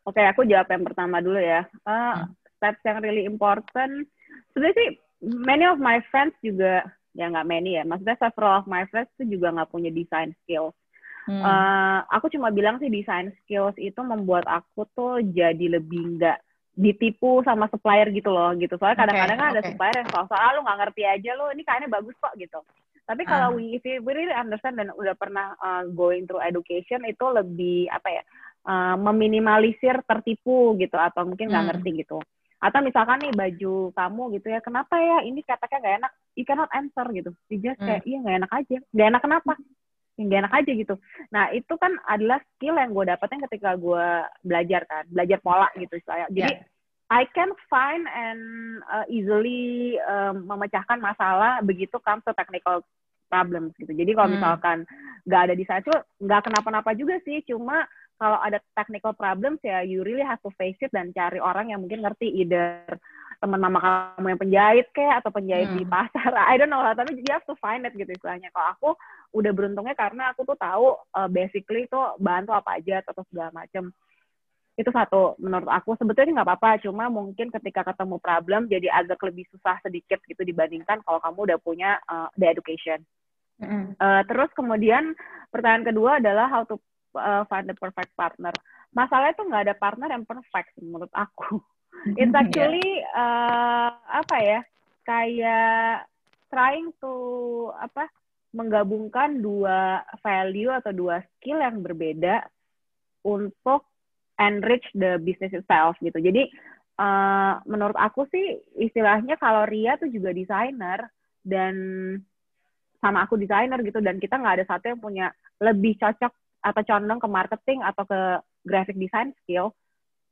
Oke, okay, aku jawab yang pertama dulu ya. Uh, hmm. Steps yang really important. Sebenarnya sih, many of my friends juga ya nggak many ya maksudnya several of my friends tuh juga nggak punya design skills hmm. uh, aku cuma bilang sih design skills itu membuat aku tuh jadi lebih nggak ditipu sama supplier gitu loh gitu soalnya kadang-kadang okay, kan okay. ada supplier yang soal-soal ah, lu nggak ngerti aja lo ini kayaknya bagus kok gitu tapi kalau uh. we if we really understand dan udah pernah uh, going through education itu lebih apa ya uh, meminimalisir tertipu gitu atau mungkin nggak hmm. ngerti gitu atau misalkan nih baju kamu gitu ya kenapa ya ini keteknya gak enak you cannot answer gitu you just kayak hmm. iya gak enak aja gak enak kenapa ya, gak enak aja gitu nah itu kan adalah skill yang gue dapetin ketika gue belajar kan belajar pola gitu saya jadi yeah. I can find and uh, easily um, memecahkan masalah begitu comes to technical problems gitu. Jadi kalau hmm. misalkan nggak ada di sana tuh nggak kenapa-napa juga sih, cuma kalau ada technical problems ya you really have to face it dan cari orang yang mungkin ngerti either teman mama kamu yang penjahit kayak atau penjahit hmm. di pasar I don't know lah tapi you have to find it gitu istilahnya kalau aku udah beruntungnya karena aku tuh tahu uh, basically tuh bantu apa aja atau segala macem itu satu menurut aku sebetulnya nggak apa-apa cuma mungkin ketika ketemu problem jadi agak lebih susah sedikit gitu dibandingkan kalau kamu udah punya uh, the education mm -hmm. uh, terus kemudian pertanyaan kedua adalah how to uh, find the perfect partner. Masalahnya tuh nggak ada partner yang perfect menurut aku. It's actually uh, apa ya? Kayak trying to apa? menggabungkan dua value atau dua skill yang berbeda untuk enrich the business itself gitu. Jadi uh, menurut aku sih istilahnya kalau Ria tuh juga desainer dan sama aku desainer gitu dan kita nggak ada satu yang punya lebih cocok atau condong ke marketing atau ke graphic design skill,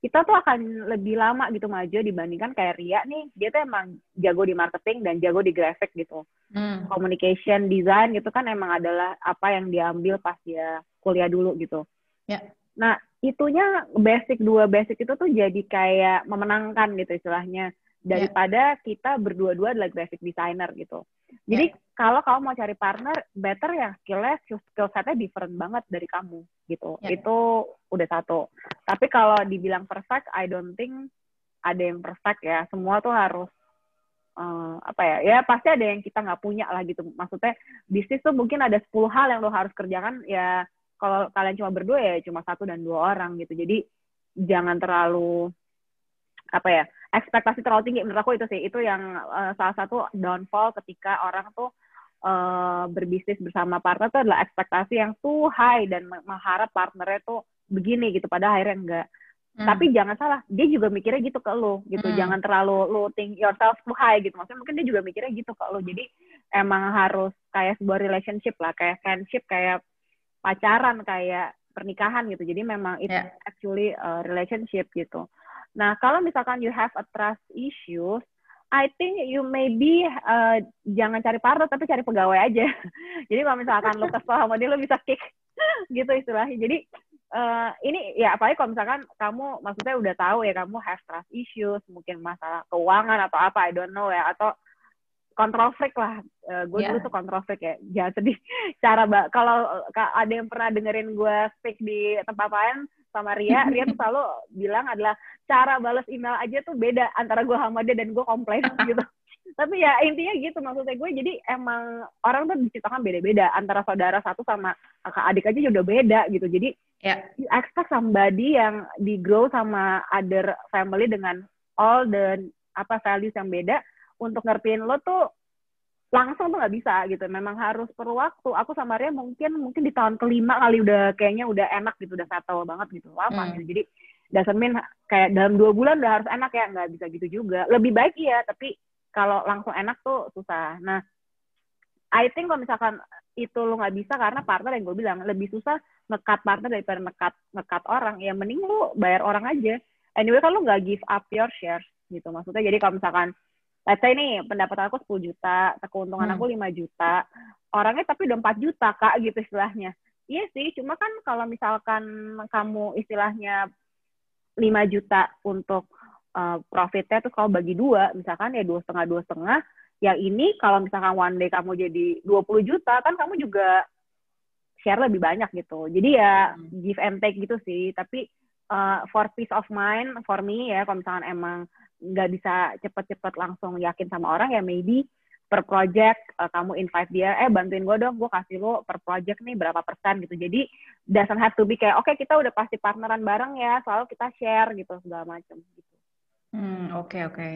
kita tuh akan lebih lama gitu maju dibandingkan kayak Ria nih, dia tuh emang jago di marketing dan jago di graphic gitu. Hmm. Communication, design gitu kan emang adalah apa yang diambil pas dia kuliah dulu gitu. Yeah. Nah, itunya basic dua basic itu tuh jadi kayak memenangkan gitu istilahnya daripada yeah. kita berdua-dua adalah graphic designer gitu. Jadi yeah. kalau kamu mau cari partner, better ya skillnya skill setnya different banget dari kamu gitu. Yeah. Itu udah satu. Tapi kalau dibilang perfect, I don't think ada yang perfect ya. Semua tuh harus uh, apa ya? Ya pasti ada yang kita nggak punya lah gitu. Maksudnya bisnis tuh mungkin ada 10 hal yang lo harus kerjakan ya. Kalau kalian cuma berdua ya cuma satu dan dua orang gitu. Jadi jangan terlalu apa ya ekspektasi terlalu tinggi menurut aku itu sih itu yang uh, salah satu downfall ketika orang tuh uh, berbisnis bersama partner itu adalah ekspektasi yang too high dan mengharap partnernya tuh begini gitu pada akhirnya enggak hmm. tapi jangan salah dia juga mikirnya gitu ke lo gitu hmm. jangan terlalu lo think yourself too high gitu maksudnya mungkin dia juga mikirnya gitu ke lo jadi emang harus kayak sebuah relationship lah kayak friendship kayak pacaran kayak pernikahan gitu jadi memang itu yeah. actually a relationship gitu Nah, kalau misalkan you have a trust issues, I think you maybe uh, jangan cari partner tapi cari pegawai aja. Jadi kalau misalkan lo kesel sama dia lo bisa kick gitu istilahnya. Jadi uh, ini ya apalagi kalau misalkan kamu maksudnya udah tahu ya kamu have trust issues, mungkin masalah keuangan atau apa I don't know ya atau control freak lah. Uh, gue yeah. dulu tuh control freak ya. Jangan sedih. Cara kalau ada yang pernah dengerin gue speak di tempat lain sama Ria, Ria tuh selalu bilang adalah cara balas email aja tuh beda antara gue sama dia dan gue komplain gitu. Tapi ya intinya gitu maksudnya gue jadi emang orang tuh diciptakan beda-beda antara saudara satu sama kakak adik aja udah beda gitu. Jadi yeah. you expect somebody yang di grow sama other family dengan all the apa values yang beda untuk ngertiin lo tuh langsung tuh nggak bisa gitu. Memang harus perlu waktu. Aku sama Ria mungkin mungkin di tahun kelima kali udah kayaknya udah enak gitu udah settle banget gitu. Lama hmm. gitu. Jadi doesn't mean kayak dalam dua bulan udah harus enak ya. Nggak bisa gitu juga. Lebih baik iya tapi kalau langsung enak tuh susah. Nah I think kalau misalkan itu lo nggak bisa karena partner yang gue bilang lebih susah ngekat partner daripada ngekat ngekat orang. Ya mending lo bayar orang aja. Anyway kalau nggak give up your shares gitu maksudnya. Jadi kalau misalkan let's say nih pendapatan aku 10 juta, keuntungan hmm. aku 5 juta, orangnya tapi udah 4 juta kak gitu istilahnya. Iya sih, cuma kan kalau misalkan kamu istilahnya 5 juta untuk uh, profitnya terus kalau bagi dua, misalkan ya dua setengah dua setengah, yang ini kalau misalkan one day kamu jadi 20 juta kan kamu juga share lebih banyak gitu. Jadi ya hmm. give and take gitu sih. Tapi uh, for peace of mind, for me ya kalau misalkan emang nggak bisa cepet-cepet langsung yakin sama orang ya maybe per project uh, kamu invite dia eh bantuin gue dong gue kasih lo per project nih berapa persen gitu jadi doesn't have to be kayak oke okay, kita udah pasti partneran bareng ya selalu kita share gitu segala macam gitu hmm oke okay, oke okay.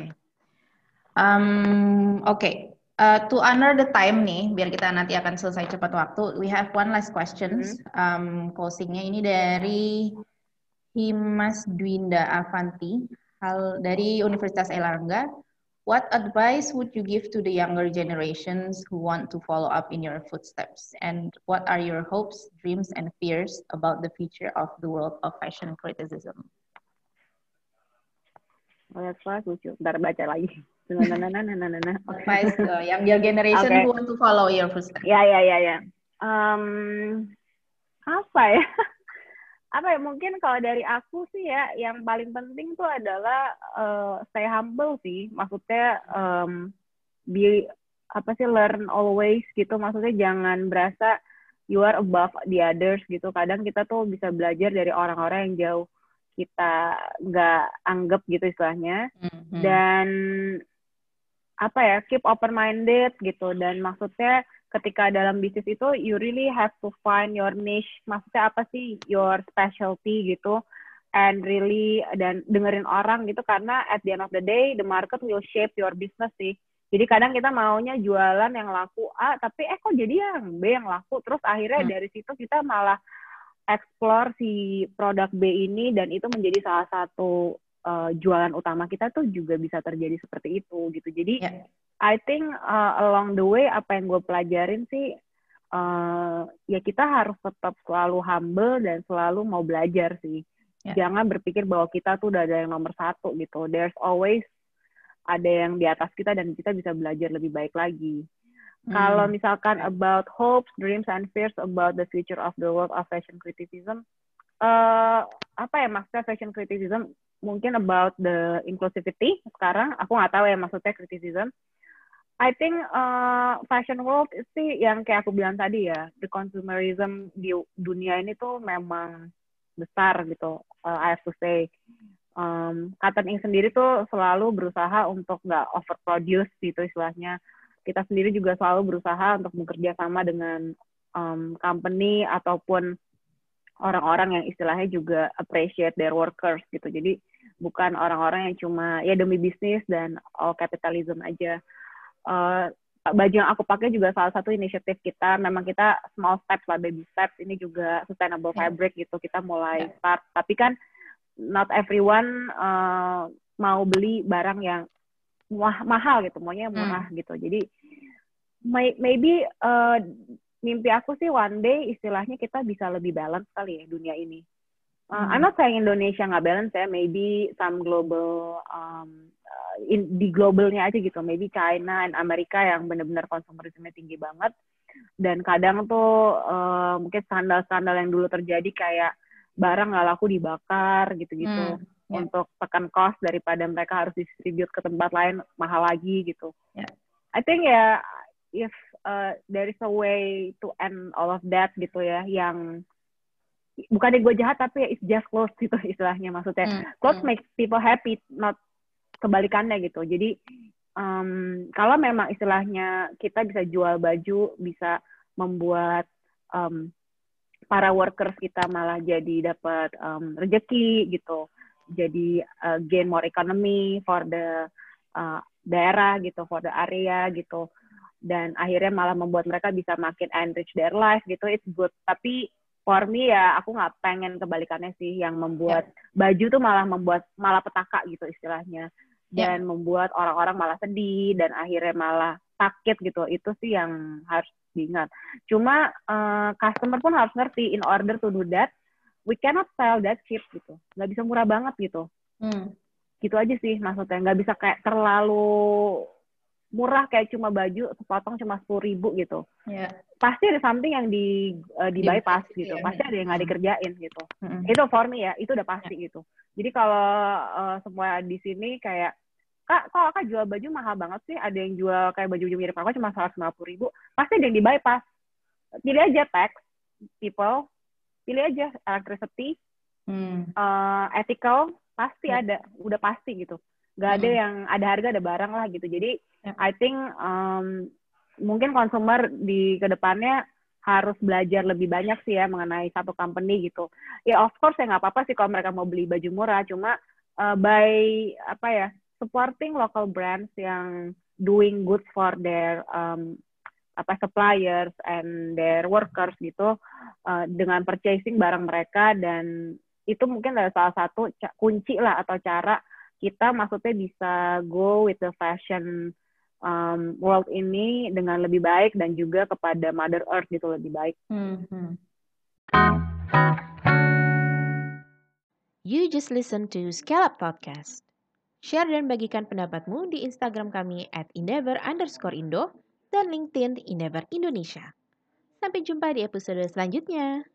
um, oke okay. Uh, to honor the time nih, biar kita nanti akan selesai cepat waktu. We have one last questions. Mm -hmm. um, closingnya ini dari Himas Dwinda Avanti hal dari Universitas Erlangga. What advice would you give to the younger generations who want to follow up in your footsteps? And what are your hopes, dreams, and fears about the future of the world of fashion criticism? Oh, that's why lucu. Ntar baca lagi. Advice ke younger generation okay. who want to follow your footsteps. Ya, ya, ya, ya. Um, apa ya? apa ya mungkin kalau dari aku sih ya yang paling penting tuh adalah uh, stay humble sih. Maksudnya um, be apa sih learn always gitu. Maksudnya jangan berasa you are above the others gitu. Kadang kita tuh bisa belajar dari orang-orang yang jauh kita nggak anggap gitu istilahnya. Mm-hmm. dan apa ya keep open minded gitu. Dan maksudnya ketika dalam bisnis itu you really have to find your niche. Maksudnya apa sih? Your specialty gitu. And really dan dengerin orang gitu karena at the end of the day the market will shape your business sih. Jadi kadang kita maunya jualan yang laku A tapi eh kok jadi yang B yang laku? Terus akhirnya hmm. dari situ kita malah explore si produk B ini dan itu menjadi salah satu uh, jualan utama kita tuh juga bisa terjadi seperti itu gitu jadi yeah I think uh, along the way apa yang gue pelajarin sih uh, ya kita harus tetap selalu humble dan selalu mau belajar sih. Yeah. Jangan berpikir bahwa kita tuh udah ada yang nomor satu gitu. There's always ada yang di atas kita dan kita bisa belajar lebih baik lagi. Mm. Kalau misalkan about hopes, dreams, and fears about the future of the world of fashion criticism, uh, apa ya maksudnya fashion criticism? Mungkin about the inclusivity sekarang. Aku nggak tahu ya maksudnya criticism I think uh, fashion world sih yang kayak aku bilang tadi ya, the consumerism di dunia ini tuh memang besar gitu. Uh, I have to say, um, Cotton Ink sendiri tuh selalu berusaha untuk nggak overproduce gitu istilahnya. Kita sendiri juga selalu berusaha untuk bekerja sama dengan um, company ataupun orang-orang yang istilahnya juga appreciate their workers gitu. Jadi bukan orang-orang yang cuma ya demi bisnis dan all capitalism aja uh, baju yang aku pakai juga salah satu inisiatif kita. Memang kita small steps lah, baby steps. Ini juga sustainable yeah. fabric gitu. Kita mulai yeah. start. Tapi kan not everyone uh, mau beli barang yang mah mahal gitu. Maunya hmm. murah hmm. gitu. Jadi may maybe uh, mimpi aku sih one day istilahnya kita bisa lebih balance kali ya dunia ini. Uh, hmm. I'm not saying Indonesia nggak balance ya, maybe some global um, uh, in, di globalnya aja gitu maybe China dan Amerika yang benar-benar konsumerisme tinggi banget dan kadang tuh uh, mungkin skandal-skandal yang dulu terjadi kayak barang nggak laku dibakar gitu-gitu hmm, yeah. untuk tekan cost daripada mereka harus distribute ke tempat lain mahal lagi gitu. Yeah. I think ya yeah, if uh, there is a way to end all of that gitu ya yang bukan gue jahat tapi it's just clothes gitu istilahnya maksudnya. Mm, clothes mm. make people happy not kebalikannya gitu. Jadi um, kalau memang istilahnya kita bisa jual baju bisa membuat um, para workers kita malah jadi dapat um, rezeki gitu. Jadi uh, gain more economy for the uh, daerah gitu for the area gitu. Dan akhirnya malah membuat mereka bisa makin enrich their life gitu. It's good. Tapi for me ya aku nggak pengen kebalikannya sih yang membuat yeah. baju tuh malah membuat malah petaka gitu istilahnya ya. dan yeah. membuat orang-orang malah sedih dan akhirnya malah sakit gitu itu sih yang harus diingat cuma uh, customer pun harus ngerti in order to do that we cannot sell that cheap gitu nggak bisa murah banget gitu hmm. gitu aja sih maksudnya nggak bisa kayak terlalu murah kayak cuma baju sepotong cuma sepuluh ribu gitu yeah. pasti ada something yang di uh, di bypass gitu yeah. pasti ada yang nggak dikerjain gitu mm-hmm. itu for me ya itu udah pasti yeah. gitu jadi kalau uh, semua di sini kayak kak kok kak jual baju mahal banget sih ada yang jual kayak baju-baju mirip aku cuma seratus lima puluh ribu pasti ada yang di bypass pilih aja tax people pilih aja electricity hmm. uh, ethical pasti yeah. ada udah pasti gitu nggak ada yang ada harga ada barang lah gitu. Jadi yeah. I think um, mungkin konsumer di ke depannya harus belajar lebih banyak sih ya mengenai satu company gitu. Ya of course ya nggak apa-apa sih kalau mereka mau beli baju murah. Cuma uh, by apa ya supporting local brands yang doing good for their um, apa suppliers and their workers gitu uh, dengan purchasing barang mereka. Dan itu mungkin adalah salah satu kunci lah atau cara kita maksudnya bisa go with the fashion um, world ini dengan lebih baik dan juga kepada Mother Earth gitu lebih baik. Mm-hmm. You just listen to Scale Up Podcast. Share dan bagikan pendapatmu di Instagram kami at endeavor underscore Indo dan LinkedIn Endeavor Indonesia. Sampai jumpa di episode selanjutnya.